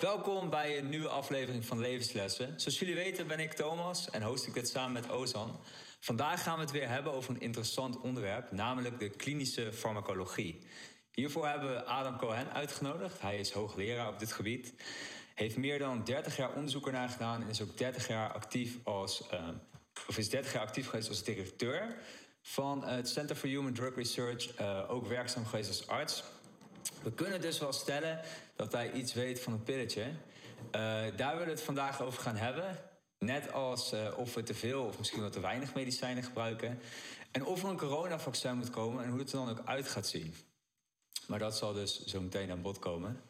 Welkom bij een nieuwe aflevering van Levenslessen. Zoals jullie weten ben ik Thomas en host ik het samen met Ozan. Vandaag gaan we het weer hebben over een interessant onderwerp, namelijk de klinische farmacologie. Hiervoor hebben we Adam Cohen uitgenodigd. Hij is hoogleraar op dit gebied. Heeft meer dan 30 jaar onderzoek ernaar gedaan en is ook 30 jaar actief als, uh, of is 30 jaar actief geweest als directeur van het Center for Human Drug Research, uh, ook werkzaam geweest als arts. We kunnen dus wel stellen dat hij iets weet van een pilletje. Uh, daar willen we het vandaag over gaan hebben. Net als uh, of we te veel of misschien wel te weinig medicijnen gebruiken. En of er een coronavaccin moet komen en hoe het er dan ook uit gaat zien. Maar dat zal dus zo meteen aan bod komen.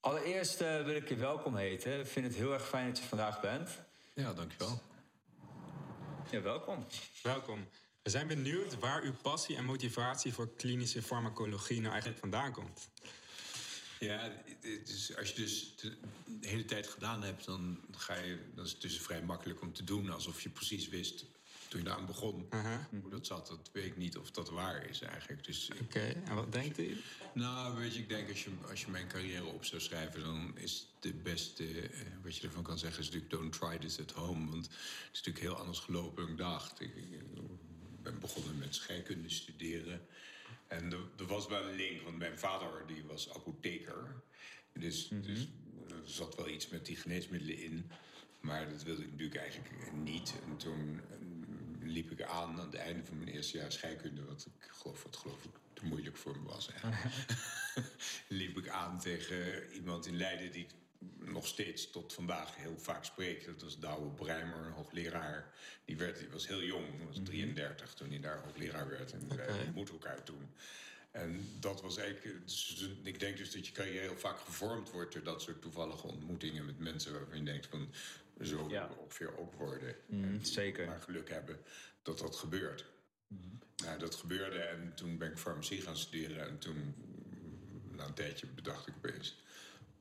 Allereerst uh, wil ik je welkom heten. Ik vind het heel erg fijn dat je vandaag bent. Ja, dankjewel. Ja, welkom. Welkom. We zijn benieuwd waar uw passie en motivatie voor klinische farmacologie nou eigenlijk vandaan komt. Ja, dus als je dus de hele tijd gedaan hebt, dan, ga je, dan is het dus vrij makkelijk om te doen alsof je precies wist toen je aan begon. Uh -huh. Hoe dat zat, dat weet ik niet of dat waar is eigenlijk. Dus Oké, okay. en wat denkt u? Nou, weet je, ik denk als je, als je mijn carrière op zou schrijven... dan is de beste, eh, wat je ervan kan zeggen... is natuurlijk don't try this at home. Want het is natuurlijk heel anders gelopen dan ik dacht. Ik, ben begonnen met scheikunde studeren. En er, er, was wel een link, want mijn vader die was apotheker. Dus, mm -hmm. dus er zat wel iets met die geneesmiddelen in. Maar dat wilde ik natuurlijk eigenlijk niet. En toen liep ik aan aan het einde van mijn eerste jaar scheikunde... wat ik geloof, wat geloof ik te moeilijk voor me was. liep ik aan tegen iemand in Leiden... die nog steeds tot vandaag heel vaak spreek. Dat was Douwe Breimer, een hoogleraar. Die, werd, die was heel jong, was 33 toen hij daar hoogleraar werd. En okay. wij ontmoetten elkaar toen. En dat was eigenlijk... Dus, ik denk dus dat je carrière heel vaak gevormd wordt... door dat soort toevallige ontmoetingen met mensen... waarvan je denkt van, zo ja. ongeveer ook worden. Mm, en zeker. Maar geluk hebben dat dat gebeurt. Mm. Nou, dat gebeurde en toen ben ik farmacie gaan studeren. En toen, na een tijdje, bedacht ik opeens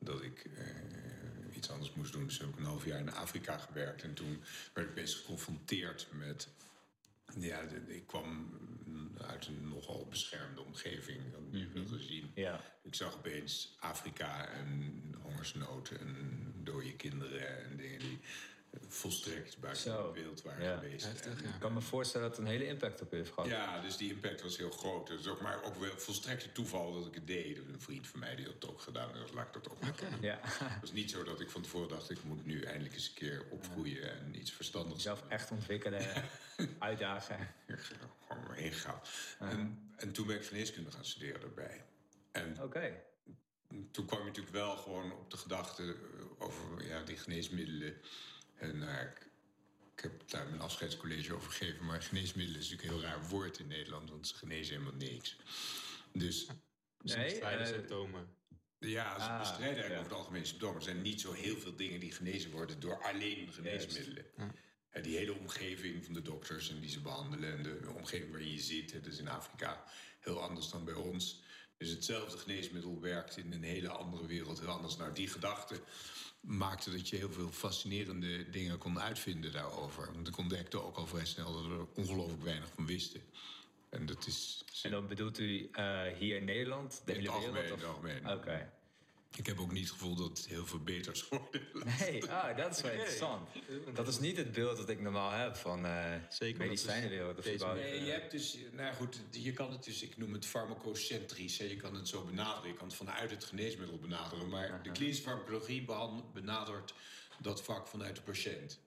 dat ik uh, iets anders moest doen. Dus heb ik een half jaar in Afrika gewerkt. En toen werd ik opeens geconfronteerd met... Ja, ik kwam uit een nogal beschermde omgeving, dan nu mm -hmm. gezien. Ja. Ik zag opeens Afrika en hongersnood en dode kinderen en dingen die volstrekt buiten het beeld waren ja. geweest. Heftig, ja. Ik kan me voorstellen dat het een hele impact op u heeft gehad. Ja, dus die impact was heel groot. Het is ook maar ook wel volstrekt toeval dat ik het deed. Een vriend van mij die had het ook gedaan. Dus laat ik dat ook okay. Ja. Het was niet zo dat ik van tevoren dacht... ik moet nu eindelijk eens een keer opgroeien en iets verstandigs Zelf echt ontwikkelen, uitdagen. Gewoon maar. Uh. En, en toen ben ik geneeskunde gaan studeren daarbij. Oké. Okay. Toen kwam je natuurlijk wel gewoon op de gedachte over ja, die geneesmiddelen... En uh, ik, heb daar mijn afscheidscollege over gegeven. Maar geneesmiddelen is natuurlijk een heel raar woord in Nederland. Want ze genezen helemaal niks. Dus... Ze nee, uh, symptomen. Ja, ze ah, bestrijden eigenlijk ja. over het algemeen symptomen. Er zijn niet zo heel veel dingen die genezen worden door alleen geneesmiddelen. Ja. En die hele omgeving van de dokters en die ze behandelen... en de omgeving waar je zit, dat is in Afrika heel anders dan bij ons. Dus hetzelfde geneesmiddel werkt in een hele andere wereld heel anders. Nou, die gedachte maakte dat je heel veel fascinerende dingen kon uitvinden daarover. Want ik ontdekte ook al vrij snel dat we er ongelooflijk weinig van wisten. En dat is... En dan bedoelt u uh, hier in Nederland? De hele algemeen, wereld? algemeen. Oké. Okay. Ik heb ook niet het gevoel dat het heel veel beter is geworden. Nee, ah, dat is wel interessant. Dat is niet het beeld dat ik normaal heb van uh, Zeker, medicijnenwereld. Of deze, nee, je hebt dus, nou goed, je kan het dus, ik noem het farmacocentrisch. Je kan het zo benaderen, je kan het vanuit het geneesmiddel benaderen. Maar uh -huh. de klinische farmacologie benadert dat vak vanuit de patiënt.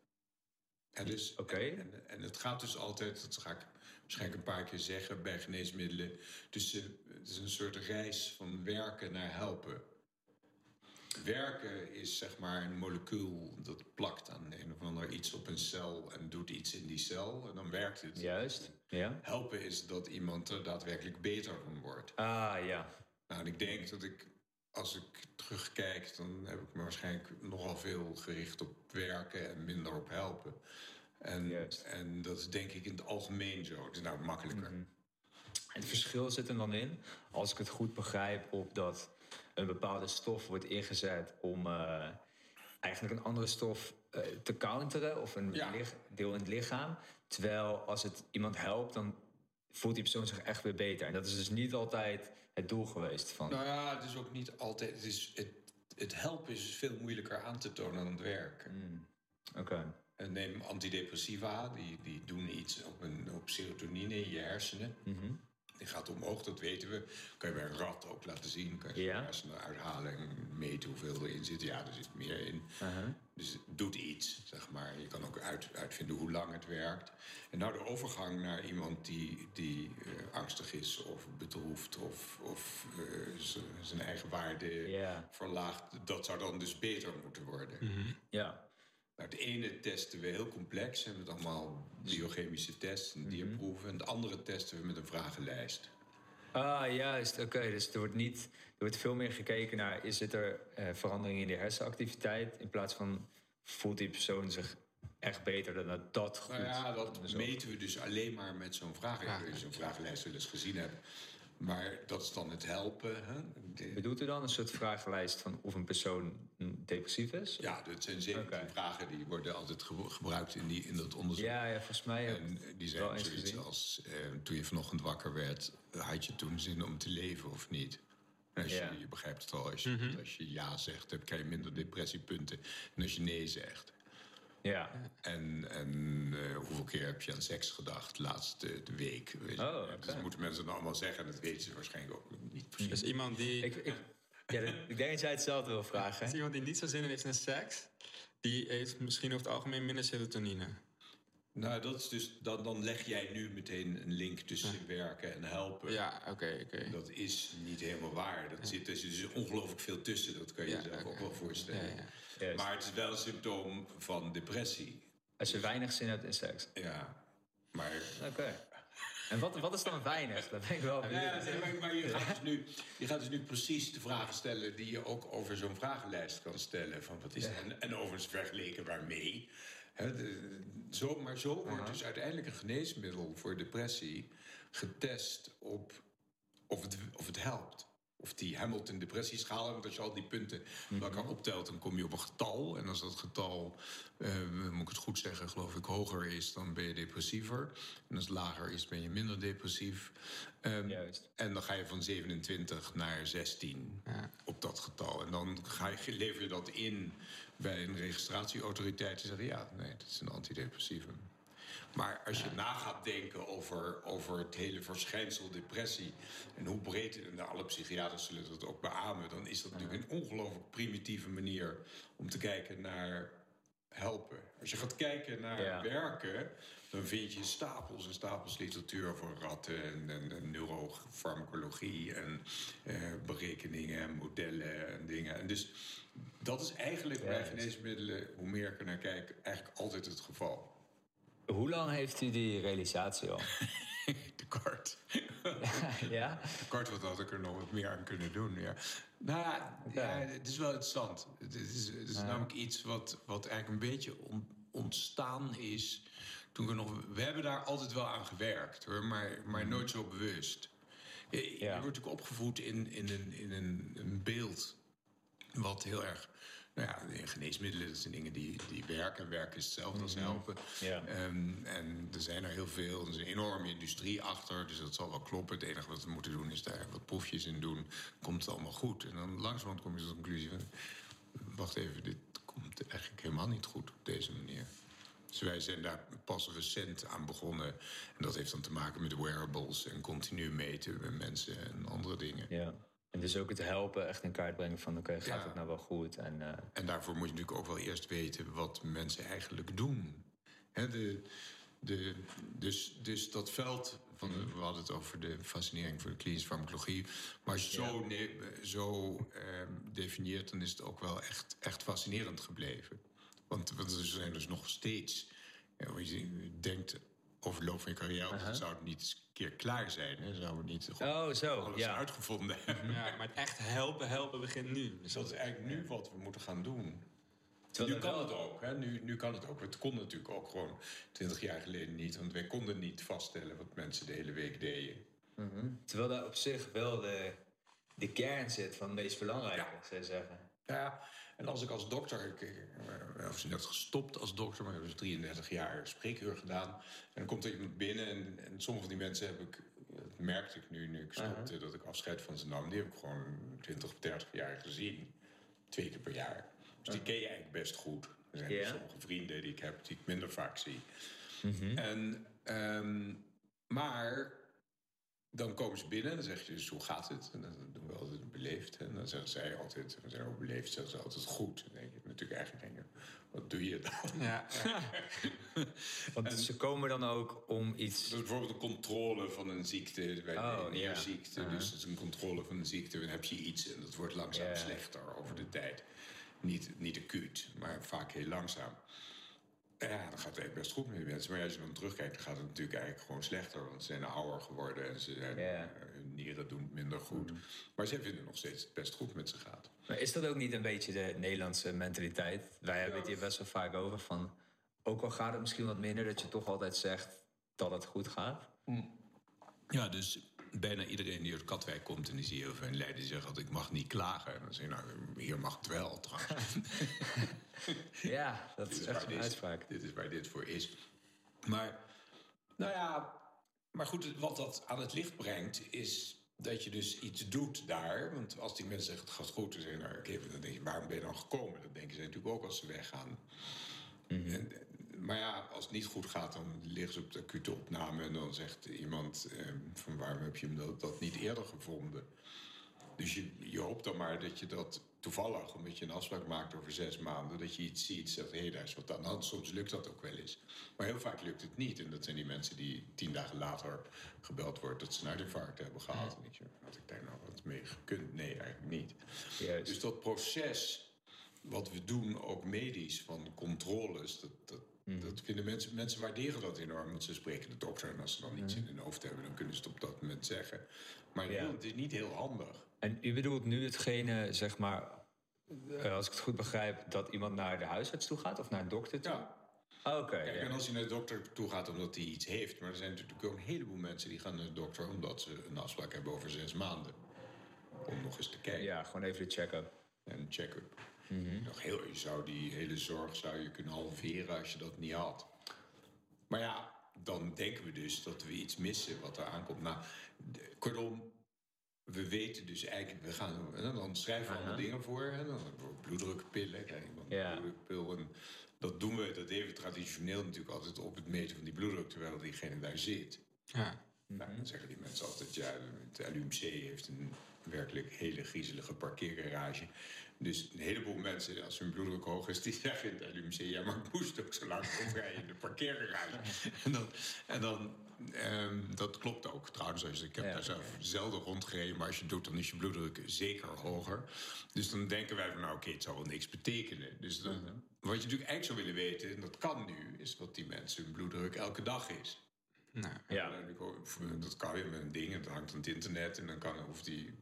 En, dus, okay. en, en, het gaat dus altijd, dat ga ik waarschijnlijk een paar keer zeggen bij geneesmiddelen. Dus uh, het is een soort reis van werken naar helpen. Werken is zeg maar een molecuul dat plakt aan een of ander iets op een cel en doet iets in die cel en dan werkt het. Juist, ja. Helpen is dat iemand er daadwerkelijk beter van wordt. Ah, ja. Nou, en ik denk dat ik, als ik terugkijk, dan heb ik me waarschijnlijk nogal veel gericht op werken en minder op helpen. En, Juist. en dat is denk ik in het algemeen zo. Het is nou makkelijker. Mm -hmm. Het verschil zit er dan in, als ik het goed begrijp, op dat een bepaalde stof wordt ingezet om uh, eigenlijk een andere stof uh, te counteren of een ja. deel in het lichaam. Terwijl als het iemand helpt, dan voelt die persoon zich echt weer beter. En dat is dus niet altijd het doel geweest van. Nou ja, het is ook niet altijd. Het is, het, het helpen is veel moeilijker aan te tonen dan het werken. Mm. Oké. En neem antidepressiva, die, die doen iets op, een, op serotonine in je hersenen. Mhm. Die gaat omhoog, dat weten we. Kan je bij een rat ook laten zien. Kan je Ja. hersenen uithalen en meten hoeveel erin zit. Ja, er zit meer in. Uh-huh. Dus het doet iets, zeg maar. Je kan ook uit, uitvinden hoe lang het werkt. En nou de overgang naar iemand die, die eh, angstig is of bedroefd... of, of eh, zijn eigen waarde Ja. verlaagt... dat zou dan dus beter moeten worden. Ja. Nou, het ene testen we heel complex en met allemaal biochemische tests en dierproeven. En het andere testen we met een vragenlijst. Ah, juist. Oké, dus er wordt niet... Er wordt veel meer gekeken naar... Is het er eh, verandering in de hersenactiviteit... in plaats van... Voelt die persoon zich echt beter dan dat dat goed Nou ja, dat meten we dus alleen maar met zo'n vragen. Ik weet niet of je zo'n vragenlijst wel eens gezien hebt. Maar dat is dan het helpen. Hè? De- Bedoelt u dan een soort vragenlijst van of een persoon depressief is? ja, dat zijn 17 Oké. vragen die worden altijd ge- gebruikt in, die, in dat onderzoek. Ja, ja volgens mij. En die wel zijn zoiets als, eh, toen je vanochtend wakker werd, had je toen zin om te leven of niet? Als Ja. je, je begrijpt het al, als je, als je ja zegt, dan krijg je minder depressiepunten. En als je nee zegt. Ja. En, en eh, hoeveel keer heb je aan seks gedacht de laatste de week? Weet je? Oh, Dus moeten mensen dan allemaal zeggen. En dat weten ze waarschijnlijk ook niet precies. Dus iemand die, Ik, ik, ja, ik denk dat jij hetzelfde wil vragen. dus iemand die niet zo zin in heeft in seks, die heeft misschien over het algemeen minder serotonine. Nou, dat is dus, dan, dan leg jij nu meteen een link tussen werken en helpen. Ja, oké, oké. Dat is niet helemaal waar. Dat zit, er zit dus ongelooflijk veel tussen. Dat kan je Ja, jezelf ook wel voorstellen. Ja, ja. Maar het is wel een symptoom van depressie. Als je weinig zin hebt in seks. Ja. Maar, Oké. En wat, wat is dan weinig? Dat ben ik wel benieuwd. ja, nee, maar, maar je, gaat dus nu, je gaat dus nu precies de vragen stellen die je ook over zo'n vragenlijst kan stellen. Van wat is het? En, en overigens vergeleken waarmee. Hè, de- zo, maar zo wordt dus uiteindelijk een geneesmiddel voor depressie getest op of het, of het helpt. Of die Hamilton depressieschaal, want als je al die punten bij elkaar optelt, dan kom je op een getal. En als dat getal, eh, moet ik het goed zeggen, geloof ik, hoger is, dan ben je depressiever. En als het lager is, ben je minder depressief. Ehm, Juist. en dan ga je van 27 naar 16 op dat getal. En dan ga je, lever je dat in bij een registratieautoriteit. Die zeggen, ja, nee, dat is een antidepressieve. Maar als je na gaat denken over, over het hele verschijnsel depressie... en hoe breed, en alle psychiaters zullen dat ook beamen... dan is dat natuurlijk een ongelooflijk primitieve manier om te kijken naar helpen. Als je gaat kijken naar Ja. werken, dan vind je stapels en stapels literatuur voor ratten en, en, en neurofarmacologie en eh, berekeningen en modellen en dingen. En dus dat is eigenlijk bij geneesmiddelen, hoe meer ik er naar kijk, eigenlijk altijd het geval. Hoe lang heeft u die realisatie al? Te kort. ja? Te kort, wat had ik er nog wat meer aan kunnen doen. Ja. Nou ja, het is wel interessant. Het is, het is namelijk iets wat, wat eigenlijk een beetje on- ontstaan is. Toen we nog. We hebben daar altijd wel aan gewerkt hoor, maar, maar nooit zo bewust. Je, je Ja. wordt natuurlijk opgevoed in, in, een, in een, een beeld wat heel erg. Nou ja, geneesmiddelen, dat zijn dingen die, die werken. En werken is hetzelfde als helpen. Ja. Ehm, en er zijn er heel veel. Er is een enorme industrie achter, dus dat zal wel kloppen. Het enige wat we moeten doen is daar wat proefjes in doen. Komt het allemaal goed. En dan langzamerhand kom je tot de conclusie van... wacht even, dit komt eigenlijk helemaal niet goed op deze manier. Dus wij zijn daar pas recent aan begonnen. En dat heeft dan te maken met wearables en continu meten met mensen en andere dingen. ja. En dus ook het helpen, echt in kaart brengen van... oké, gaat Ja. het nou wel goed? En, eh, En daarvoor moet je natuurlijk ook wel eerst weten wat mensen eigenlijk doen. Hè, de, de, dus, dus dat veld, van, de- we hadden het over de fascinering voor de klinische farmacologie. Maar als je zo, zo ehm, definieert, dan is het ook wel echt, echt fascinerend gebleven. Want, want er zijn dus nog steeds, ja, je denkt over de loop van je carrière, dan zou het niet eens een keer klaar zijn. Hè? Zou het niet Oh, zo, alles ja. uitgevonden hebben. Ja, maar het echt helpen, helpen begint nu. Dus dat is eigenlijk nu wat we moeten gaan doen. Terwijl nu kan wel- het ook. Hè? Nu, nu kan het ook. Het kon natuurlijk ook gewoon twintig jaar geleden niet. Want wij konden niet vaststellen wat mensen de hele week deden. Terwijl daar op zich wel de, de kern zit van het meest belangrijke, Ja. zou je zeggen. Ja, en als ik als dokter... Ik, eh, of net gestopt als dokter, maar ik heb dus 33 jaar spreekuur gedaan. En dan komt er iemand binnen en, en sommige van die mensen heb ik... Dat merkte ik nu, nu ik stopte, dat ik afscheid van ze nam. Die heb ik gewoon 20 of 30 jaar gezien. twee keer per jaar. Dus die ken je eigenlijk best goed. Er zijn Ja. sommige vrienden die ik heb die ik minder vaak zie. Mhm. En, ehm, maar dan komen ze binnen en dan zeg je dus hoe gaat het? En dan doen we altijd beleefd. En dan zeggen zij altijd, we zijn ook beleefd, zeggen ze altijd goed. Dan denk je natuurlijk eigenlijk, denk je, wat doe je dan? Ja, ja. Want ze komen dan ook om iets... Is bijvoorbeeld een controle van een ziekte, bij Oh, een ja. ziekte. Uh-huh. Dus dat is een controle van een ziekte. Dan heb je iets en dat wordt langzaam Ja. slechter over de tijd. Niet, niet acuut, maar vaak heel langzaam. Ja, dan gaat het eigenlijk best goed met die mensen. Maar als je dan terugkijkt, dan gaat het natuurlijk eigenlijk gewoon slechter. Want ze zijn ouder geworden en ze zijn, eh, hun nieren doen het minder goed. Maar zij vinden nog steeds het best goed met ze gaat. Maar is dat ook niet een beetje de Nederlandse mentaliteit? Wij hebben het hier best wel vaak over van... Ook al gaat het misschien wat minder, dat je toch altijd zegt dat het goed gaat. Ja, dus bijna iedereen die uit Katwijk komt en die zie je veel in Leiden, die zegt altijd ik mag niet klagen. En dan zeg je nou, hier mag het wel trouwens. Ja, dat is echt een dit- uitspraak. Dit is waar dit voor is. Maar, nou ja, maar goed, wat dat aan het licht brengt, is dat je dus iets doet daar. Want als die mensen zeggen het gaat goed, dan zeggen nou, oké, dan denk je, waarom ben je dan gekomen? Dat denken ze natuurlijk ook als ze weggaan. En, maar ja, als het niet goed gaat, dan liggen ze op de acute opname en dan zegt iemand eh, van waarom heb je hem dat, dat niet eerder gevonden? Dus je, je hoopt dan maar dat je dat toevallig, omdat je een afspraak maakt over zes maanden, dat je iets ziet, zegt hé, daar is wat aan de hand. Soms lukt dat ook wel eens. Maar heel vaak lukt het niet. En dat zijn die mensen die tien dagen later gebeld wordt dat ze een hartinfarct hebben gehad. En ik zeg, had ik daar nou wat mee gekund? Nee, eigenlijk niet. Juist. Dus dat proces wat we doen, ook medisch, van controles, dat, dat, dat vinden mensen, mensen waarderen dat enorm. Want ze spreken de dokter en als ze dan iets in hun hoofd hebben, dan kunnen ze het op dat moment zeggen. Maar Ja. het is niet heel handig. En u bedoelt nu hetgene, zeg maar, eh, als ik het goed begrijp, dat iemand naar de huisarts toe gaat of naar een dokter toe? Ja. Oké, Kijk, ja. en als hij naar de dokter toe gaat omdat hij iets heeft. Maar er zijn natuurlijk ook een heleboel mensen die gaan naar de dokter omdat ze een afspraak hebben over zes maanden. Om nog eens te kijken. ja, gewoon even de check-up. En Nog heel, je zou die hele zorg zou je kunnen halveren als je dat niet had. Maar ja, dan denken we dus dat we iets missen wat er aankomt. Nou, de- kortom, we weten dus eigenlijk, we gaan, en dan schrijven we allemaal dingen voor. En dan bloeddrukpillen, krijg je iemand Ja. een bloeddrukpil. En dat doen we, dat even traditioneel natuurlijk altijd op het meten van die bloeddruk, terwijl diegene daar zit. ja. Nou, dan zeggen die mensen altijd, ja, het LUMC heeft een werkelijk hele griezelige parkeergarage. Dus een heleboel mensen, als hun bloeddruk hoog is, die zeggen in het LUMC, ja, maar ik moest ook zo lang rondrijden in de parkeergarage. en dan, en dan ehm, dat klopt ook trouwens. Als je, ik heb Ja. daar zelf zelden rondgereden, maar als je doet, dan is je bloeddruk zeker hoger. Dus dan denken wij van, nou oké, het zal wel niks betekenen. Dus dan, wat je natuurlijk eigenlijk zou willen weten, en dat kan nu, is wat die mensen hun bloeddruk elke dag is. Nou, Ja. Dat kan weer met een ding, het hangt aan het internet. En dan kan, hoeft die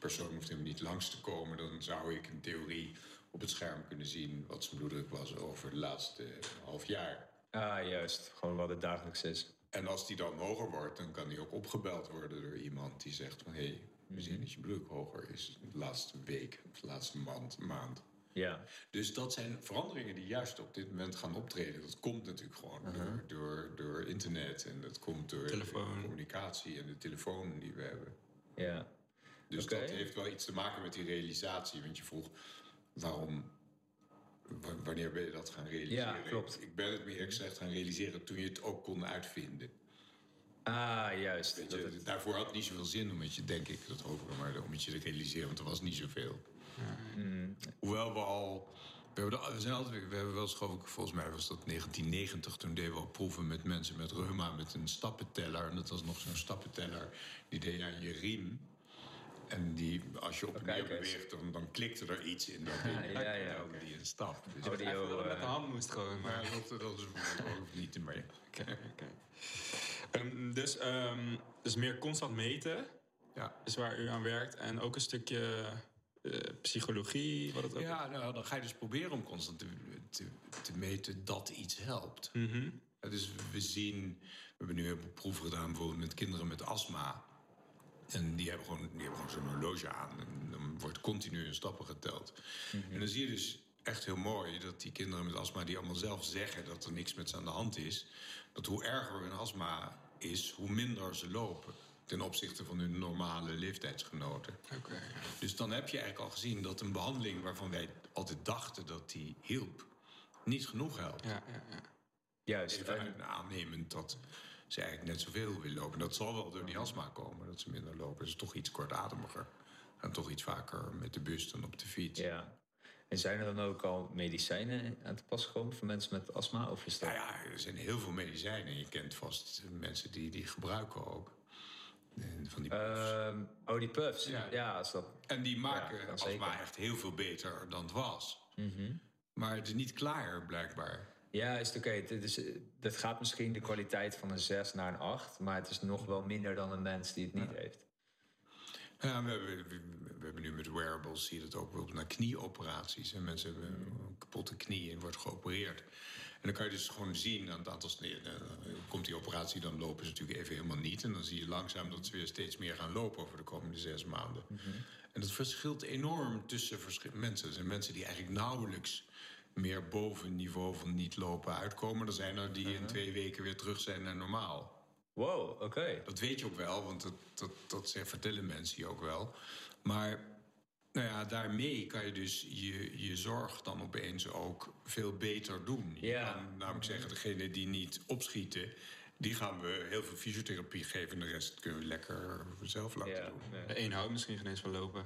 persoon hoeft hem niet langs te komen. Dan zou ik in theorie op het scherm kunnen zien wat zijn bloeddruk was over de laatste half jaar. Ah, juist. Gewoon wat het dagelijks is. En als die dan hoger wordt, dan kan die ook opgebeld worden door iemand die zegt van... hé, hey, we zien dat je bloeddruk hoger is de laatste week of de laatste maand. maand. Ja. Dus dat zijn veranderingen die juist op dit moment gaan optreden. Dat komt natuurlijk gewoon door, door, door internet en dat komt door de communicatie en de telefoon die we hebben. Ja. Dus dat heeft wel iets te maken met die realisatie. Want je vroeg waarom, wanneer ben je dat gaan realiseren? Ja, klopt. Ik ben het me eerlijk gezegd gaan realiseren toen je het ook kon uitvinden. Ah, juist. Dat het- daarvoor had het niet zoveel zin om het je, denk ik, dat hopen, maar om het je te realiseren, want er was niet zoveel. Hoewel we al. We, hebben de- we, zijn altijd, we hebben wel eens, geloof ik, volgens mij was dat 1990, toen deden we al proeven met mensen met reuma met een stappenteller. En dat was nog zo'n stappenteller, die deed je aan je riem. En die, als je op en neer beweegt, dan, dan klikte er iets in dat ding. Ja, ja. telde die een stap. Dus Oh, die- het met de eh, hand moest gewoon. Maar, maar dat, dat is ook niet meer. Oké, oké. Ehm, dus, ehm, dus meer constant meten Ja. is waar u aan werkt. En ook een stukje eh, psychologie, wat het ook Ja, nou, dan ga je dus proberen om constant te, te, te meten dat iets helpt. Mhm. Ja, dus we zien, we hebben nu een proef gedaan bijvoorbeeld met kinderen met astma. En die hebben gewoon, die hebben gewoon zo'n horloge aan. En dan wordt continu in stappen geteld. En dan zie je dus echt heel mooi dat die kinderen met astma, die allemaal zelf zeggen dat er niks met ze aan de hand is, dat hoe erger hun astma is, hoe minder ze lopen. ten opzichte van hun normale leeftijdsgenoten. Oké, ja. Dus dan heb je eigenlijk al gezien dat een behandeling waarvan wij altijd dachten dat die hielp, niet genoeg helpt. Ja, ja, ja. Juist. Even aannemend dat ze eigenlijk net zoveel willen lopen. Dat zal wel door die astma komen, dat ze minder lopen. Ze is toch iets kortademiger. En toch iets vaker met de bus dan op de fiets. ja. En zijn er dan ook al medicijnen aan te pas gekomen voor mensen met astma? Of is dat... Nou ja, er zijn heel veel medicijnen. Je kent vast mensen die die gebruiken ook. Van die puffs. Ehm, oh, die puffs. Ja. Ja, als dat... en die maken ja, astma echt heel veel beter dan het was. Mhm. Maar het is niet klaar, blijkbaar. Ja, is het oké. Is- Dat gaat misschien de kwaliteit van een 6 naar een 8, maar het is nog wel minder dan een mens die het niet heeft. Ja, we, hebben, we, we hebben nu met wearables, zie je dat ook bijvoorbeeld naar knieoperaties. En mensen hebben een kapotte knie en wordt geopereerd. En dan kan je dus gewoon zien aan het aantal sneden. eh, Komt die operatie, dan lopen ze natuurlijk even helemaal niet. En dan zie je langzaam dat ze weer steeds meer gaan lopen over de komende zes maanden. En dat verschilt enorm tussen mensen. Er zijn mensen die eigenlijk nauwelijks meer boven het niveau van niet lopen uitkomen. Er zijn er die in twee weken weer terug zijn naar normaal. Wow, oké. Dat weet je ook wel, want dat, dat, dat ze- vertellen mensen je ook wel. Maar nou ja, daarmee kan je dus je, je zorg dan opeens ook veel beter doen. Je Ja. kan namelijk zeggen, degene die niet opschieten... die gaan we heel veel fysiotherapie geven... en de rest kunnen we lekker zelf laten doen. een houdt misschien geen eens van lopen.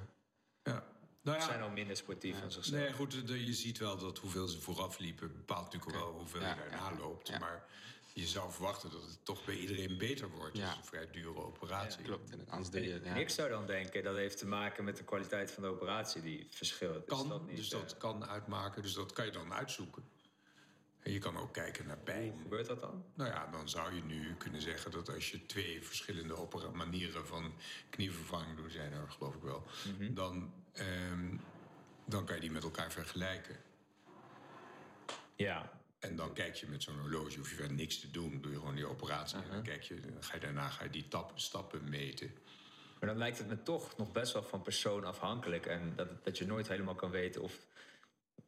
Nou ja, zijn al minder sportief van zichzelf. Nee, goed, de- je ziet wel dat hoeveel ze vooraf liepen... bepaalt natuurlijk wel hoeveel Ja, je daarna ja, loopt. ja. Maar je zou verwachten dat het toch bij iedereen beter wordt. Ja. Het is een vrij dure operatie. Klopt, en anders doe je... En Ja. ik zou dan denken dat heeft te maken met de kwaliteit van de operatie die verschilt. kan, is dat niet, dus eh, dat kan uitmaken. Dus dat kan je dan uitzoeken. En je kan ook kijken naar pijn. hoe gebeurt dat dan? Nou ja, dan zou je nu kunnen zeggen dat als je twee verschillende manieren van knievervanging doet, zijn er geloof ik wel, Mhm. dan, ehm, dan kan je die met elkaar vergelijken. Ja, En dan kijk je met zo'n horloge, hoef je verder niks te doen. Doe je gewoon die operatie. En dan, kijk je, dan ga je daarna ga je die tap, stappen meten. maar dan lijkt het me toch nog best wel van persoon afhankelijk. En dat, dat je nooit helemaal kan weten of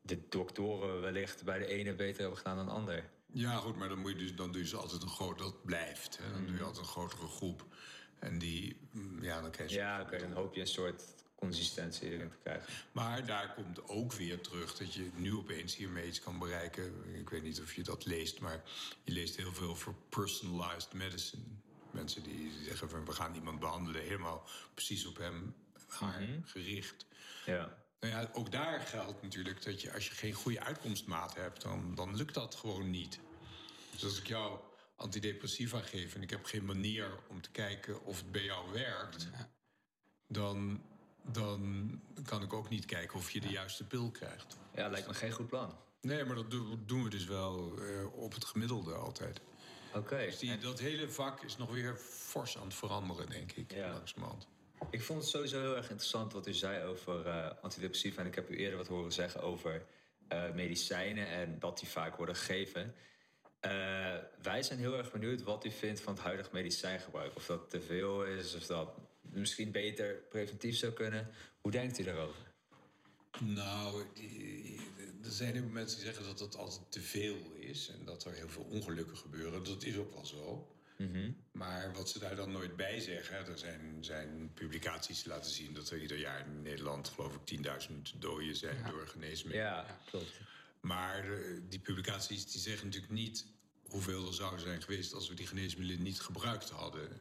de doktoren wellicht bij de ene beter hebben gedaan dan de ander. Ja, goed, maar dan, moet je dus, dan doe je ze altijd een groot... Dat blijft, hè. Dan doe je altijd een grotere groep. En die, mm, ja, dan krijg je... Ja, oké, dan hoop je een soort consistentie erin te krijgen. Maar daar komt ook weer terug dat je nu opeens hiermee iets kan bereiken. Ik weet niet of je dat leest, maar je leest heel veel voor personalized medicine. Mensen die zeggen van we gaan iemand behandelen helemaal precies op hem, haar gericht. Ja. Nou ja, ook daar geldt natuurlijk dat je als je geen goede uitkomstmaat hebt, dan, dan lukt dat gewoon niet. Dus als ik jou antidepressiva geef en ik heb geen manier om te kijken of het bij jou werkt, dan, dan kan ik ook niet kijken of je de juiste pil krijgt. ja, lijkt me geen goed plan. Nee, maar dat do- doen we dus wel eh, op het gemiddelde altijd. Oké. Dus die, dat hele vak is nog weer fors aan het veranderen, denk ik, Ja. langzamerhand. Ik vond het sowieso heel erg interessant wat u zei over antidepressiva. En ik heb u eerder wat horen zeggen over eh, medicijnen en dat die vaak worden gegeven. Wij zijn heel erg benieuwd wat u vindt van het huidig medicijngebruik. Of dat te veel is, of dat misschien beter preventief zou kunnen. Hoe denkt u daarover? Nou, die- er zijn heel veel mensen die zeggen dat het altijd te veel is en dat er heel veel ongelukken gebeuren. Dat is ook wel zo. Maar wat ze daar dan nooit bij zeggen, er zijn, zijn publicaties die laten zien dat er ieder jaar in Nederland, geloof ik, 10.000 doden zijn door geneesmiddelen. Ja, klopt. Maar eh, die publicaties die zeggen natuurlijk niet hoeveel er zou zijn geweest als we die geneesmiddelen niet gebruikt hadden.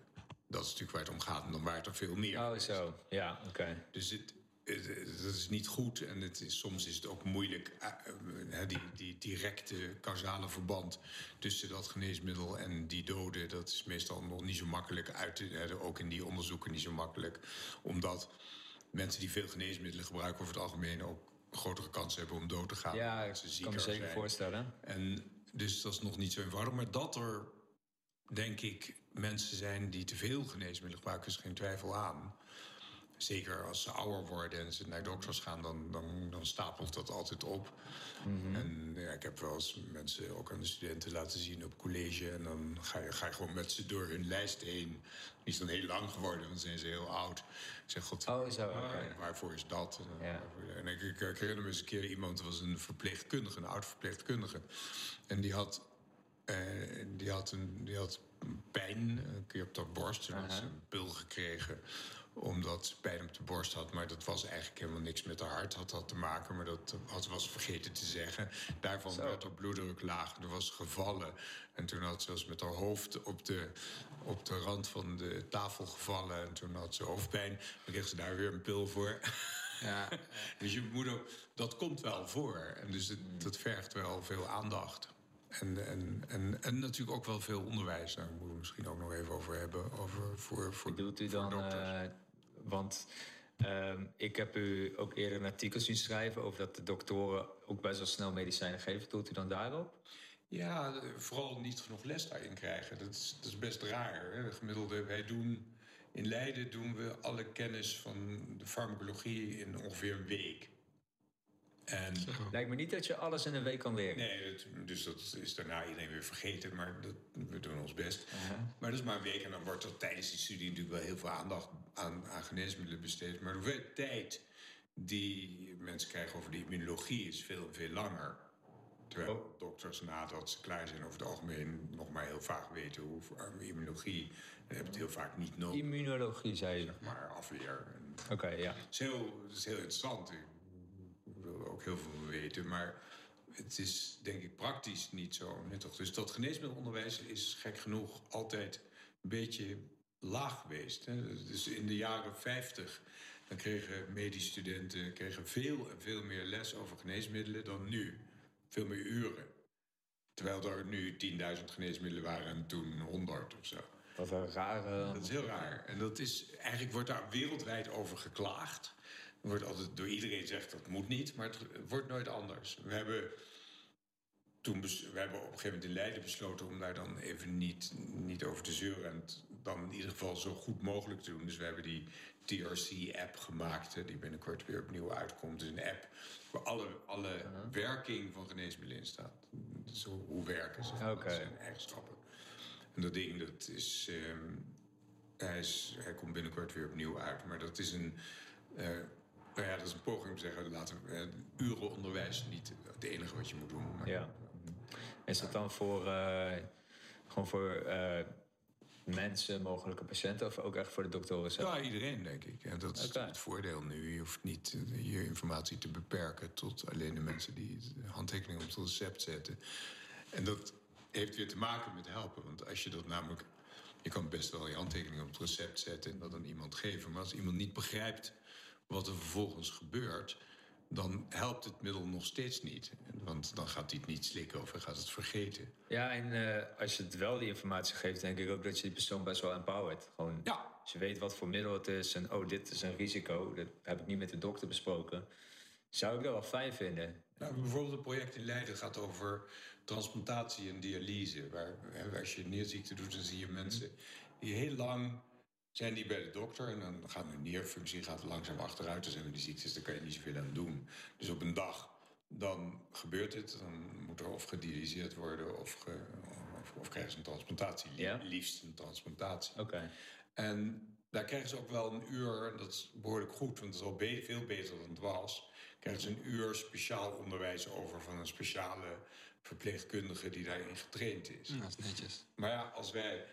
Dat is natuurlijk waar het om gaat. En dan het er veel meer. Oh, zo. Ja, oké. Dus het, dat is niet goed en het is, soms is het ook moeilijk. eh, eh, die, die directe causale verband tussen dat geneesmiddel en die doden, dat is meestal nog niet zo makkelijk uit te hè, ook in die onderzoeken niet zo makkelijk. Omdat mensen die veel geneesmiddelen gebruiken over het algemeen ook grotere kans hebben om dood te gaan. Ja, ik kan me zeker zijn. voorstellen. En dus dat is nog niet zo eenvoudig. Maar dat er, denk ik, mensen zijn die te veel geneesmiddelen gebruiken, is geen twijfel aan. Zeker als ze ouder worden en ze naar dokters gaan, dan, dan, dan stapelt dat altijd op. En ja, ik heb wel eens mensen ook aan de studenten laten zien op college. En dan ga je, ga je gewoon met ze door hun lijst heen. Die is dan heel lang geworden, want dan zijn ze heel oud. Ik zeg, god, Oh, zo, waarvoor is dat? Ja. en ik, ik, ik herinner me eens een keer iemand, was een verpleegkundige, een oud verpleegkundige. En die had, eh, die had, een, die had pijn, een keer op de borst. Toen had ze een pil gekregen omdat ze pijn op de borst had. Maar dat was eigenlijk helemaal niks met haar hart had dat te maken. Maar dat had was vergeten te zeggen. Daarvan Zo. werd haar bloeddruk laag. Er was gevallen. En toen had ze was met haar hoofd op de, op de rand van de tafel gevallen. En toen had ze hoofdpijn. Dan kreeg ze daar weer een pil voor. Ja, Dus je moeder, dat komt wel voor. En dus het, dat vergt wel veel aandacht. En, en, en, en natuurlijk ook wel veel onderwijs. Daar moeten we misschien ook nog even over hebben. Over, voor, voor, Bedoelt u voor dan, eh, want ehm, ik heb u ook eerder een artikel zien schrijven over dat de doktoren ook best wel snel medicijnen geven. Doelt u dan daarop? Ja, vooral niet genoeg les daarin krijgen. Dat is, dat is best raar. Hè? De gemiddelde, wij doen in Leiden doen we alle kennis van de farmacologie in ongeveer een week. En Lijkt me niet dat je alles in een week kan leren. nee, dat, dus dat is daarna iedereen weer vergeten, maar dat, we doen ons best. Maar dat is maar een week en dan wordt er tijdens die studie natuurlijk wel heel veel aandacht aan, aan geneesmiddelen besteed. Maar de hoeveelheid tijd die mensen krijgen over de immunologie is veel, veel langer. Terwijl dokters nadat ze klaar zijn over het algemeen nog maar heel vaak weten hoe immunologie. En hebben het heel vaak niet nodig, Immunologie, zei je. maar afweer. Oké, ja. het is heel, het is heel interessant. Ik er ook heel veel weten. Maar het is denk ik praktisch niet zo nuttig. Dus dat geneesmiddelonderwijs is gek genoeg altijd een beetje laag geweest. Hè. Dus in de jaren 50 dan kregen medische studenten kregen veel en veel meer les over geneesmiddelen dan nu. Veel meer uren. Terwijl er nu 10.000 geneesmiddelen waren en toen 100 of zo. Wat een rare... Dat is heel raar. En dat is, eigenlijk wordt daar wereldwijd over geklaagd. Wordt altijd door iedereen gezegd dat moet niet, maar het wordt nooit anders. We hebben, toen we hebben op een gegeven moment in Leiden besloten om daar dan even niet, niet over te zeuren. En het dan in ieder geval zo goed mogelijk te doen. Dus we hebben die TRC-app gemaakt, die binnenkort weer opnieuw uitkomt. Dus een app waar alle, alle werking van geneesmiddelen in staat. Dus hoe, werken ze? Oké. Zijn eigenschappen? En dat ding, dat is, ehm, hij, is, hij komt binnenkort weer opnieuw uit. Maar dat is een, eh, nou ja, dat is een poging om te zeggen, laten we eh, uren onderwijs niet het enige wat je moet doen. Maar, Ja. Is dat dan voor, eh, gewoon voor eh, mensen, mogelijke patiënten, of ook echt voor de doktoren zelf? Ja, iedereen denk ik. En dat is het voordeel nu. Je hoeft niet je informatie te beperken tot alleen de mensen die de handtekening op het recept zetten. En dat heeft weer te maken met helpen. Want als je dat namelijk. Je kan best wel je handtekening op het recept zetten en dat aan iemand geven. Maar als iemand niet begrijpt wat er vervolgens gebeurt, dan helpt het middel nog steeds niet. Want dan gaat hij het niet slikken of hij gaat het vergeten. Ja, en eh, als je het wel die informatie geeft, denk ik ook dat je die persoon best wel empowert. Gewoon, Ja. Als je weet wat voor middel het is en oh, dit is een risico, dat heb ik niet met de dokter besproken. Zou ik dat wel fijn vinden. Nou, bijvoorbeeld een project in Leiden gaat over transplantatie en dialyse. Waar, als je een nierziekte doet, dan zie je mensen die heel lang zijn die bij de dokter. En dan gaat hun nierfunctie gaat langzaam achteruit. Dan zijn we die ziektes, daar kan je niet zoveel aan doen. Dus op een dag, dan gebeurt het. Dan moet er of gedialyseerd worden of, ge, of, of krijgen ze een transplantatie. Ja. Liefst een transplantatie. Oké. En daar krijgen ze ook wel een uur, en dat is behoorlijk goed, want het is al be- veel beter dan het was. Krijgen ze een uur speciaal onderwijs over van een speciale verpleegkundige die daarin getraind is. Hm, dat is netjes. Maar ja, als wij